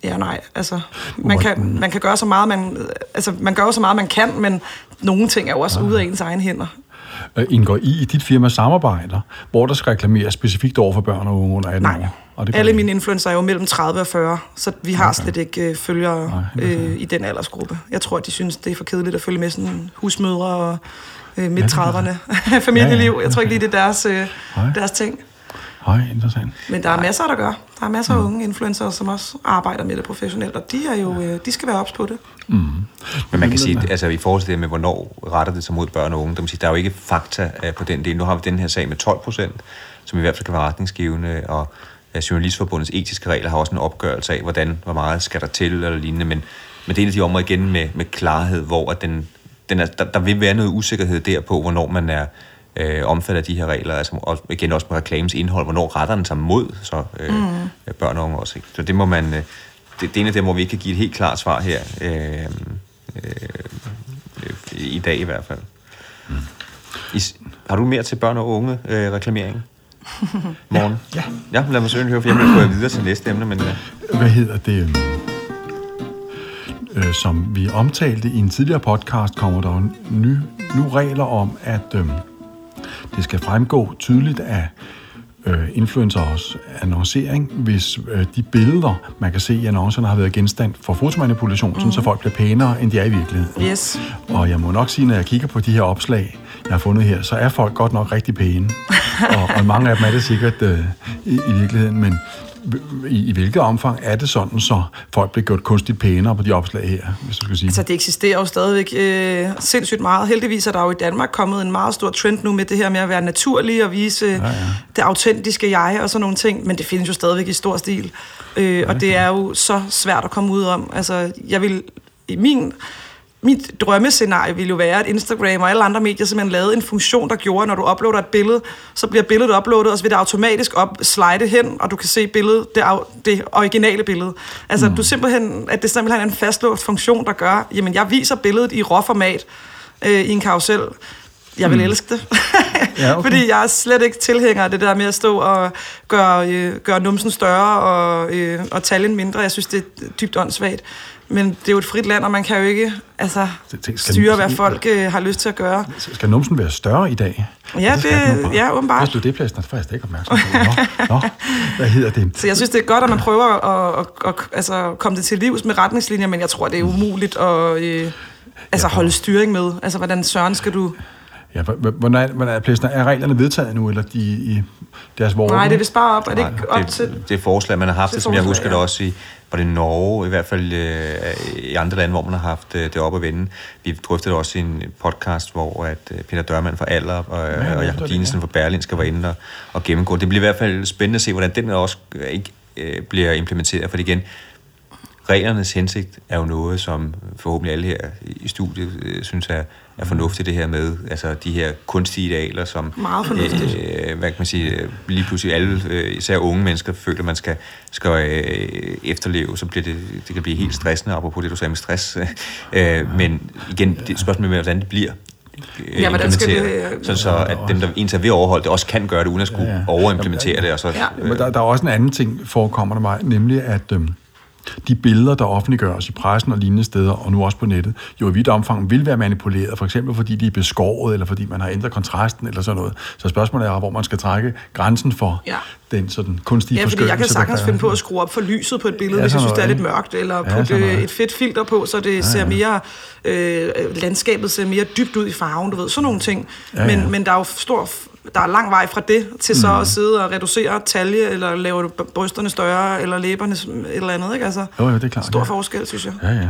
ja, nej, altså, man kan, man kan gøre så meget, man, altså, man gør så meget, man kan, men nogle ting er jo også ude af ens egen hænder. Øh, indgår I i dit firma samarbejder, hvor der skal reklameres specifikt over for børn og unge under 18 Nej. år? Og det Alle mine influencer er jo mellem 30 og 40, så vi har okay. slet ikke øh, følgere øh, i den aldersgruppe. Jeg tror, at de synes, det er for kedeligt at følge med sådan husmødre og øh, midt 30'erne familieliv. Jeg tror ikke lige, det er deres, øh, deres ting. Høj, interessant. Men der er masser, der gør. Der er masser af mm. unge influencer, som også arbejder med det professionelt, og de, er jo, øh, de skal være ops på det. Mm. Men man kan sige, altså i forhold til det med, hvornår retter det sig mod børn og unge, der, sige, der er jo ikke fakta øh, på den del. Nu har vi den her sag med 12 procent, som i hvert fald kan være retningsgivende, og Journalistforbundets etiske regler har også en opgørelse af, hvordan, hvor meget skal der til, eller lignende, men, men det er en af de områder igen med, med klarhed, hvor at den, den er, der, der vil være noget usikkerhed der på, hvornår man er øh, omfattet af de her regler, altså, og igen også med reklames indhold, hvornår retter den sig mod så, øh, mm. børn og unge også. Ikke? Så det må man, øh, det, det er en af dem, hvor vi ikke kan give et helt klart svar her, øh, øh, i dag i hvert fald. Mm. I, har du mere til børn og unge øh, reklamering? Morgen? Ja. Ja, lad mig søge høre, for jeg vil gå videre til næste emne. Men, ja. Hvad hedder det? Øh, som vi omtalte i en tidligere podcast, kommer der nu, nu regler om, at øh, det skal fremgå tydeligt af øh, influencers annoncering, hvis øh, de billeder, man kan se i annoncerne, har været genstand for fotomanipulation, mm-hmm. så folk bliver pænere, end de er i virkeligheden. Yes. Og jeg må nok sige, når jeg kigger på de her opslag, jeg har fundet her, så er folk godt nok rigtig pæne. og, og mange af dem er det sikkert øh, i, i virkeligheden, men i, i hvilket omfang er det sådan, så folk bliver gjort kunstigt pænere på de opslag her, hvis du skal sige? Altså, det eksisterer jo stadigvæk øh, sindssygt meget. Heldigvis er der jo i Danmark kommet en meget stor trend nu med det her med at være naturlig og vise ja, ja. det autentiske jeg og sådan nogle ting, men det findes jo stadigvæk i stor stil. Øh, og det er jo så svært at komme ud om. Altså, jeg vil i min mit drømmescenarie ville jo være, at Instagram og alle andre medier simpelthen lavede en funktion, der gjorde, at når du uploader et billede, så bliver billedet uploadet, og så vil det automatisk op slide hen, og du kan se billedet, det, det originale billede. Altså, mm. du simpelthen, at det simpelthen er en fastlåst funktion, der gør, jamen, jeg viser billedet i RAW-format øh, i en karusel. Jeg vil mm. elske det. ja, okay. Fordi jeg er slet ikke tilhænger af det der med at stå og gøre, øh, gøre numsen større og, øh, og taljen mindre. Jeg synes, det er dybt åndssvagt. Men det er jo et frit land, og man kan jo ikke altså, skal styre, hvad folk øh, har lyst til at gøre. Skal numsen være større i dag? Ja, det, det ja åbenbart. Hvis du det plads, det jeg ikke opmærksom på. Nå, nå, hvad hedder det? Så jeg synes, det er godt, at man prøver at, at, at, at altså, komme det til livs med retningslinjer, men jeg tror, det er umuligt at øh, altså, holde styring med. Altså, hvordan søren skal du... Ja, hvordan er, hvordan er, er reglerne vedtaget nu, eller de i deres vorm? Nej, det er vist bare op. Er det ikke op det, til... Det er forslag, man har haft det, som jeg husker ja. det også i var det Norge, i hvert fald øh, i andre lande, hvor man har haft øh, det op at vende. Vi drøftede det også i en podcast, hvor at øh, Peter Dørmand fra Aller og, ja, og Jacob Dinesen fra Berlinske var inde og, og gennemgå. Det bliver i hvert fald spændende at se, hvordan den også øh, ikke øh, bliver implementeret, for igen, reglernes hensigt er jo noget, som forhåbentlig alle her i studiet øh, synes er, er fornuftigt det her med, altså de her kunstige idealer, som Meget fornuftigt. Øh, hvad kan man sige, øh, lige pludselig alle, øh, især unge mennesker, føler, man skal, skal øh, efterleve, så bliver det, det kan blive helt stressende, apropos det, du sagde med stress. øh, men igen, det spørgsmål med, hvordan det bliver øh, ja, implementeret, det, så, så at dem, der ens er ved at overholde det, også kan gøre det, uden at skulle ja, ja. overimplementere det. Og så, ja. øh, men der, der er også en anden ting, forekommer der mig, nemlig at... Øh, de billeder, der offentliggøres i pressen og lignende steder, og nu også på nettet, jo i vidt omfang vil være manipuleret, for eksempel fordi de er beskåret, eller fordi man har ændret kontrasten, eller sådan noget. Så spørgsmålet er, hvor man skal trække grænsen for ja. den sådan kunstige Ja, fordi jeg kan sagtens finde på at skrue op for lyset på et billede, ja, hvis jeg synes, det er lidt mørkt, eller ja, putte et fedt filter på, så det ja, ser mere, øh, landskabet ser mere dybt ud i farven, du ved, sådan nogle ting. Ja, ja. Men, men der er jo stor der er lang vej fra det til så mm. at sidde og reducere talje, eller lave brysterne større, eller læberne et eller andet, ikke? Altså, jo, jo, det er klart. Stor ja. forskel, synes jeg. Ja, ja.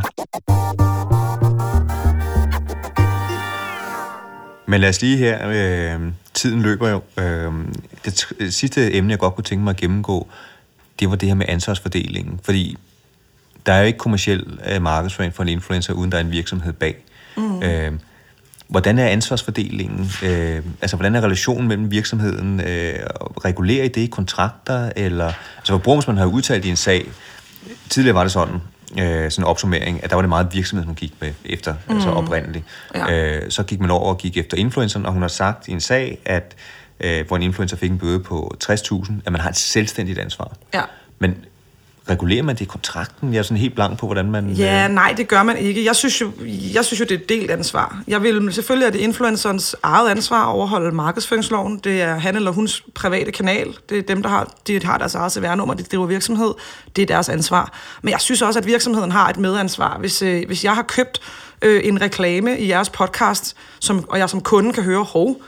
Men lad os lige her, øh, tiden løber jo. Øh, det, det sidste emne, jeg godt kunne tænke mig at gennemgå, det var det her med ansvarsfordelingen. Fordi der er jo ikke kommersiel øh, markedsføring for en influencer, uden der er en virksomhed bag. Mm. Øh, Hvordan er ansvarsfordelingen? Øh, altså, hvordan er relationen mellem virksomheden? Øh, regulerer I det i kontrakter? Eller, altså, hvor man har udtalt i en sag, tidligere var det sådan, øh, sådan en opsummering, at der var det meget virksomheden, hun gik med efter, altså mm. altså oprindeligt. Ja. Øh, så gik man over og gik efter influenceren, og hun har sagt i en sag, at øh, hvor en influencer fik en bøde på 60.000, at man har et selvstændigt ansvar. Ja. Men regulerer man det i kontrakten? Jeg er sådan helt blank på, hvordan man... Ja, øh... nej, det gør man ikke. Jeg synes, jo, jeg synes jo, det er et delt ansvar. Jeg vil selvfølgelig, at det er influencerens eget ansvar at overholde markedsføringsloven. Det er han eller huns private kanal. Det er dem, der har, de har deres eget CVR-nummer, de driver virksomhed. Det er deres ansvar. Men jeg synes også, at virksomheden har et medansvar. Hvis, øh, hvis jeg har købt øh, en reklame i jeres podcast, som, og jeg som kunde kan høre, hov,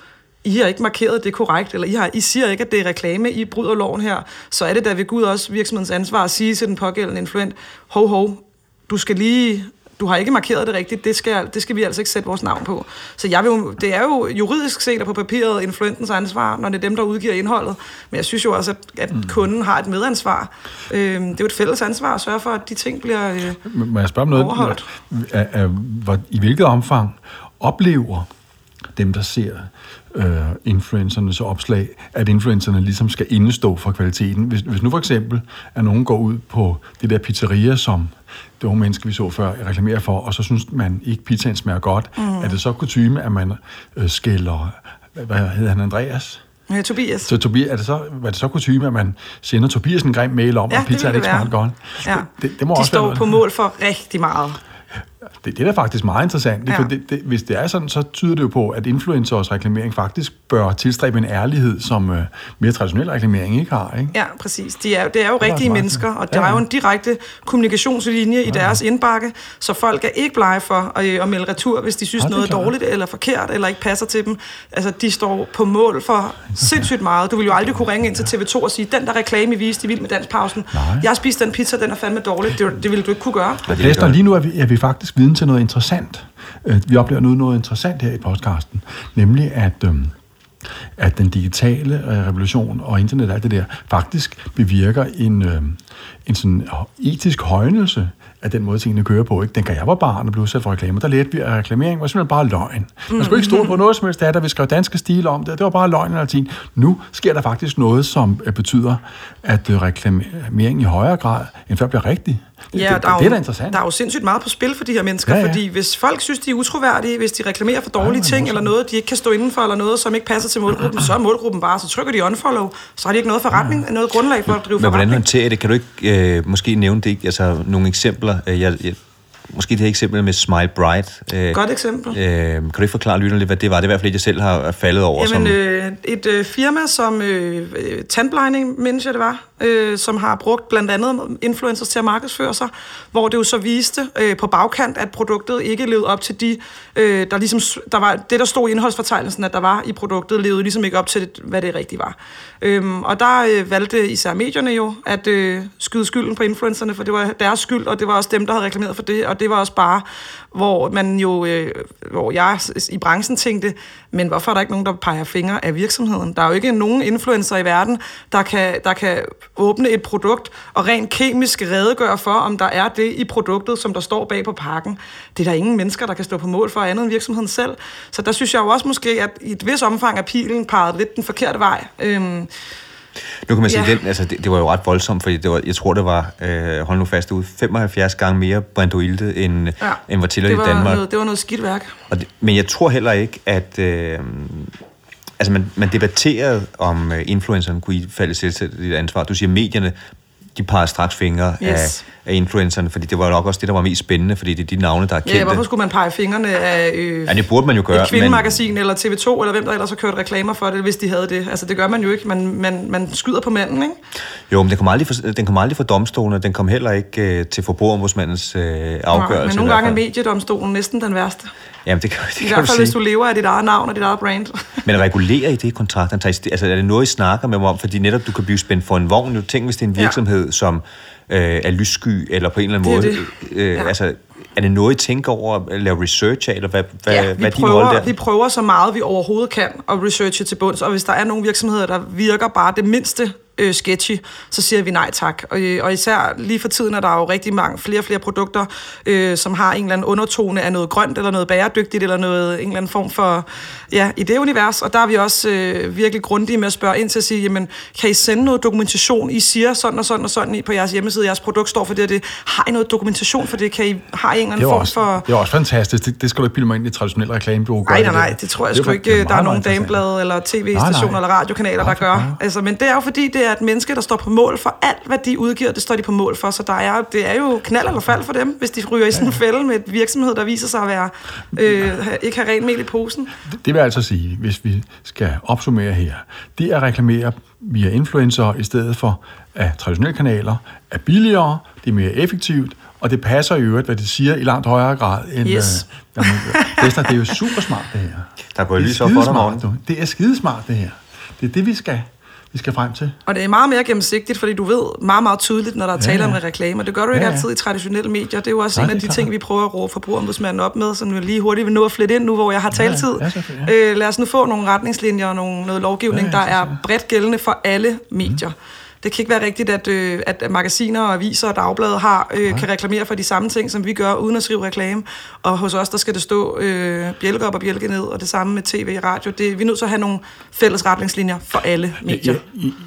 i har ikke markeret det korrekt, eller I, har, I siger ikke, at det er reklame, I bryder loven her, så er det da ved Gud også virksomhedens ansvar at sige til den pågældende influent, hov, hov, du skal lige du har ikke markeret det rigtigt, det skal, det skal vi altså ikke sætte vores navn på. Så jeg vil jo, det er jo juridisk set og på papiret influentens ansvar, når det er dem, der udgiver indholdet. Men jeg synes jo også, at, at mm. kunden har et medansvar. Øh, det er jo et fælles ansvar at sørge for, at de ting bliver øh, Må jeg spørge om noget? Overholdt. I hvilket omfang oplever dem, der ser øh, influencernes opslag, at influencerne ligesom skal indestå for kvaliteten. Hvis, hvis nu for eksempel, at nogen går ud på det der pizzeria, som det unge menneske, vi så før, reklamerer for, og så synes man ikke, pizzaen smager godt, mm. er det så kutume, at man øh, skælder, hvad hedder han, Andreas? Ja, Tobias. Så Tobias, er det så, var det så kutume, at man sender Tobias en grim mail om, ja, at pizzaen ikke smager godt? Ja. Det, det må De også står være, på mål for rigtig meget det, det er da faktisk meget interessant, Ja. for det, det, hvis det er sådan, så tyder det jo på, at influencers reklamering faktisk bør tilstræbe en ærlighed, som øh, mere traditionel reklamering ikke har. Ikke? Ja, præcis. De er, det er jo er rigtige mennesker, og der Ja, er jo ja. en direkte kommunikationslinje i deres indbakke, så folk er ikke blege for at, øh, at melde retur, hvis de synes Ja, det er noget er dårligt eller forkert, eller ikke passer til dem. Altså, de står på mål for sindssygt meget. Du vil jo aldrig kunne ringe ind til TV2 og sige, den der reklame, I viste i Vild med Danspausen, jeg har spist den pizza, den er fandme dårlig. Det, det ville du ikke kunne gøre. Og det gør- lige nu er vi, er vi faktisk viden til noget interessant. Øh, Vi oplever nu noget interessant her i podcasten, nemlig at, øhm, at den digitale øh, revolution og internet og alt det der faktisk bevirker en, øhm, en sådan etisk højnelse af den måde, tingene kører på. Ikke? Den kan jeg var barn og blev udsat for reklamer, der lærte vi, at reklamering var simpelthen bare løgn. Man skulle ikke stole på noget som helst af det, vi skrev danske stil om det, det var bare løgn og alting. Nu sker der faktisk noget, som øh, betyder, at reklamering i højere grad end før bliver rigtig. Det, Ja, det, der er, det, jo, er da interessant. der er jo sindssygt meget på spil for de her mennesker, Ja, ja, ja. ja. fordi hvis folk synes, de er utroværdige, hvis de reklamerer for dårlige men ting, eller noget, de ikke kan stå inden for, eller noget, som ikke passer til målgruppen, så er målgruppen bare, så trykker de unfollow, så har de ikke noget forretning, noget grundlag for at drive Men hvordan forretning. håndterer I det? Kan du ikke øh, måske nævne det, altså nogle eksempler? Øh, Jeg, jeg, måske det her eksempel med Smile Bright. Øh, Godt eksempel. Øh, kan du ikke forklare lytterne lidt, hvad det var? Det er i hvert fald jeg selv har faldet over. Jamen, som, øh, et øh, firma som øh, øh, Tandblinding, mindes jeg det var, øh, som har brugt blandt andet influencers til at markedsføre sig, hvor det jo så viste øh, på bagkant, at produktet ikke levede op til de, øh, der ligesom, der var, det der stod i indholdsfortegnelsen, at der var i produktet, levede ligesom ikke op til, det, hvad det rigtigt var. Øhm, og der øh, valgte især medierne jo at øh, skyde skylden på influencerne, for det var deres skyld, og det var også dem, der havde reklameret for det, og det var også bare, hvor man jo, øh, hvor jeg i branchen tænkte, men hvorfor er der ikke nogen, der peger fingre af virksomheden? Der er jo ikke nogen influencer i verden, der kan, der kan åbne et produkt og rent kemisk redegøre for, om der er det i produktet, som der står bag på pakken. Det er der ingen mennesker, der kan stå på mål for andet end virksomheden selv. Så der synes jeg jo også måske, at i et vis omfang er pilen peget lidt den forkerte vej. Øhm, Nu kan man sige, Ja. den, altså, det, det var jo ret voldsomt, fordi det var, jeg tror, det var, øh, hold nu fast ud, 75 gange mere brandoilte, end, ja. end var tilladt i Danmark. Noget, det var noget skidt værk. Og det, men jeg tror heller ikke, at... Øh, altså, man, man debatterede, om øh, influencerne kunne ifalde selvstændigt ansvar. Du siger, medierne, de peger straks fingre Yes. af, af influencerne, fordi det var nok også det, der var mest spændende, fordi det er de navne, der er kendte. Ja, hvorfor skulle man pege fingrene af øh, Ja, det burde man jo gøre, et kvindemagasin men... eller TV2, eller hvem der ellers har kørt reklamer for det, hvis de havde det. Altså, det gør man jo ikke. Man, man, man skyder på manden, ikke? Jo, men den kom aldrig for, den kom aldrig for domstolen, og den kom heller ikke øh, til forbrugerombudsmandens øh, afgørelse. men i nogle hvert gange er mediedomstolen næsten den værste. Jamen, det kan, det I kan hvert du fald, hvis sige. du lever af dit eget navn og dit eget brand. Men regulerer I det i I sti- Altså, er det noget, I snakker med dem om? Fordi netop, du kan blive spændt for en vogn. Nu tænk, hvis det er en Ja. virksomhed, som øh, er lyssky, eller på en eller anden Det måde... det. Øh, Ja. Altså, er det noget, I tænker over at lave research af, eller hvad, hvad, ja, hvad vi din rolle prøver, der? vi prøver så meget, vi overhovedet kan at researche til bunds, og hvis der er nogle virksomheder, der virker bare det mindste øh, sketchy, så siger vi nej tak. Og, øh, og især lige for tiden er der jo rigtig mange flere og flere produkter, øh, som har en eller anden undertone af noget grønt, eller noget bæredygtigt, eller noget, en eller anden form for, ja, i det univers. Og der er vi også øh, virkelig grundige med at spørge ind til at sige, jamen, kan I sende noget dokumentation? I siger sådan og sådan og sådan i- på jeres hjemmeside, jeres produkt står for det og det. Har I noget dokumentation for det? Kan I, har I en eller anden form også, for... det er også fantastisk. Det, det skal du ikke bilde mig ind i traditionel reklamebureau. Nej, nej, nej, det tror jeg Det sgu ikke, er der er nogen dameblade eller tv-stationer eller radiokanaler, der gør. Altså, men det er jo fordi, det er et menneske, der står på mål for alt, hvad de udgiver, det står de på mål for. Så der er, det er jo knald eller fald for dem, hvis de ryger i sådan en fælde med et virksomhed, der viser sig at være, øh, ikke have rent mel i posen. Det vil altså sige, hvis vi skal opsummere her, det at reklamere via influencer i stedet for af traditionelle kanaler er billigere, det er mere effektivt, og det passer i øvrigt, hvad det siger, i langt højere grad end... Yes. Øh, jamen, Vester, det er jo super smart, det her. Der går Det er lys op for dig. Det er skidesmart, det her. Det er det, vi skal, vi skal frem til. Og det er meget mere gennemsigtigt, fordi du ved meget, meget tydeligt, når der er tale Ja, om ja. en reklame. Og det gør du ikke Ja, ja. altid i traditionelle medier. Det er jo også Nej, en af de er ting, vi prøver at råbe forbrugerombudsmanden op med, som vi lige hurtigt vil nå at flette ind nu, hvor jeg har taltid. ja, selvfølgelig, øh, lad os nu få nogle retningslinjer og nogle, noget lovgivning, Ja, der ja, er selvfølgelig. bredt gældende for alle medier. Det kan ikke være rigtigt, at, øh, at magasiner og aviser og dagblade har, øh, kan reklamere for de samme ting, som vi gør, uden at skrive reklame. Og hos os, der skal det stå øh, bjælke op og bjælke ned, og det samme med tv og radio. Det, vi er nødt til at have nogle fælles retningslinjer for alle medier.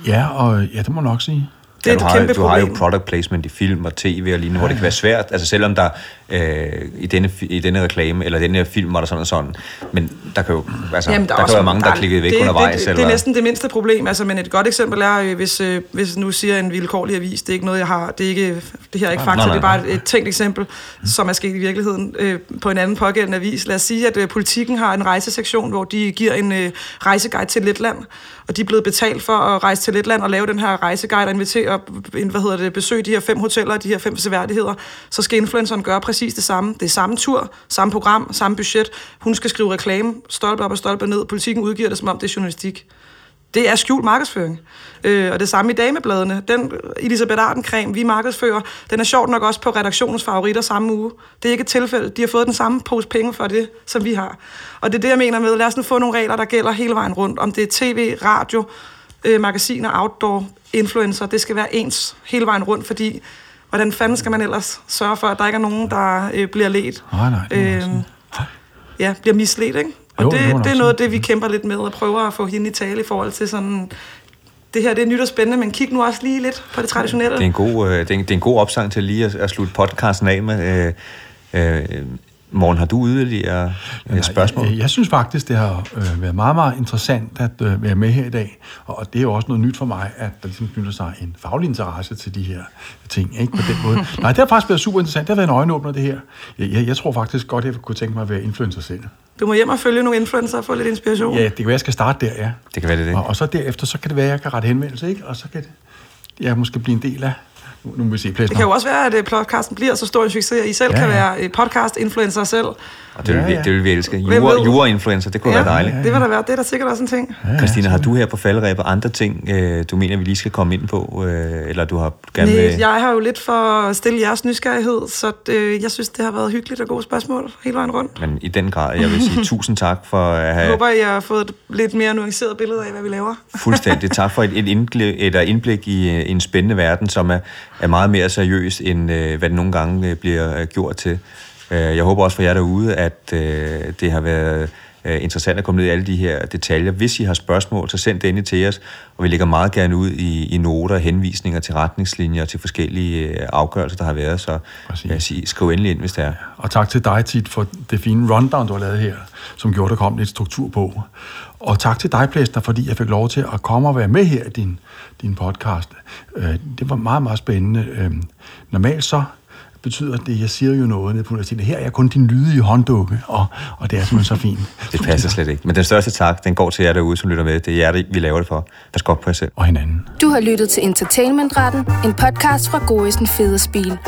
Ja, ja, og ja, det må nok sige. Det er ja, du et har, kæmpe du har jo problem. product placement i film og tv og lignende, hvor det kan være svært, altså selvom der øh, i, denne, i denne reklame, eller denne her film var der sådan og sådan, men der kan jo, altså, Jamen, der, der kan også- være mange, der er- klikkede væk det, undervejs. Det, det, eller, det er næsten det mindste problem, altså, men et godt eksempel er, øh, hvis, øh, hvis nu siger en vilkårlig avis, det er ikke noget, jeg har, det er ikke, det her er ikke fakta, det er bare et, et tænkt eksempel, som er sket i virkeligheden øh, på en anden pågældende avis. Lad os sige, at øh, politikken har en rejsesektion, hvor de giver en øh, rejseguide til Letland, og de er blevet betalt for at rejse til Letland og lave den her rejseguide og invitere at hvad hedder det, besøge de her fem hoteller og de her fem seværdigheder, så skal influenceren gøre præcis det samme. Det er samme tur, samme program, samme budget. Hun skal skrive reklame, stolpe op og stolpe ned. Politikken udgiver det, som om det er journalistik. Det er skjult markedsføring. Øh, og det samme i damebladene. Den Elisabeth Arden-creme, vi markedsfører, den er sjovt nok også på redaktionens favoritter samme uge. Det er ikke et tilfælde. De har fået den samme pose penge for det, som vi har. Og det er det, jeg mener med, lad os nu få nogle regler, der gælder hele vejen rundt. Om det er tv, radio, øh, magasiner, outdoor, influencer, det skal være ens hele vejen rundt, fordi hvordan fanden skal man ellers sørge for, at der ikke er nogen, der øh, bliver let? Nej, nej, øh, ja, bliver misledt, ikke? Og Jo, det, man det er noget af det, vi kæmper lidt med, og prøver at få hende i tale i forhold til sådan... Det her det er nyt og spændende, men kig nu også lige lidt på det traditionelle. Det er en god, øh, det er en, det er en god opsang til lige at, at slutte podcasten af med. Øh, øh, Morgen, har du yderligere øh, spørgsmål? Jeg, jeg synes faktisk, det har øh, været meget, meget interessant at øh, være med her i dag. Og, og det er jo også noget nyt for mig, at der ligesom knytter sig en faglig interesse til de her ting. Ikke på den måde. Nej, det har faktisk været super interessant. Det har været en øjenåbner, det her. Jeg, jeg, jeg tror faktisk godt, jeg kunne tænke mig at være influencer selv. Du må hjem og følge nogle influencer og få lidt inspiration. Ja, det kan være, jeg skal starte der, ja. Det kan være det, er det. Og, og så derefter, så kan det være, at jeg kan rette henvendelse, ikke? Og så kan det, jeg måske blive en del af... Nu, må vi se, Det kan jo også være, at øh, podcasten bliver så stor en succes, at I selv Ja, ja, kan være øh, podcast-influencer selv. Og det vil, vi, Ja, ja. det vil vi elske. Jura-influencer, det kunne ja, være dejligt. det vil der være. Det er da sikkert også en ting. Ja, Christina, har du her på falderæbet andre ting, øh, du mener, vi lige skal komme ind på? Øh, eller du har gerne Nej, jeg har jo lidt for at stille jeres nysgerrighed, så det, jeg synes, det har været hyggeligt og gode spørgsmål hele vejen rundt. Men i den grad, jeg vil sige tusind tak for at Jeg have håber, I har fået et lidt mere nuanceret billede af, hvad vi laver. fuldstændig tak for et, et, indblik, et indblik i øh, en spændende verden, som er, er meget mere seriøs, end hvad det nogle gange bliver gjort til. Øh, jeg håber også for jer derude, at øh, det har været øh, interessant at komme ned i alle de her detaljer. Hvis I har spørgsmål, så send det endelig til os, og vi lægger meget gerne ud i, i noter, henvisninger til retningslinjer og til forskellige afgørelser, der har været. Så Præcis. jeg siger, skriv endelig ind, hvis det er. Og tak til dig, Tit, for det fine rundown, du har lavet her, som gjorde, der kom lidt struktur på. Og tak til dig, Plæster, fordi jeg fik lov til at komme og være med her i din, din podcast. Det var meget, meget spændende. Normalt så betyder det, jeg siger jo noget nede på universitetet. Her er jeg kun din lydige hånddukke, og, og det er simpelthen så fint. Det passer slet ikke. Men den største tak, den går til jer derude, som lytter med. Det er jer, vi laver det for. Pas godt på jer selv. Og hinanden. Du har lyttet til Entertainmentretten, en podcast fra Gorisen Fede Spil.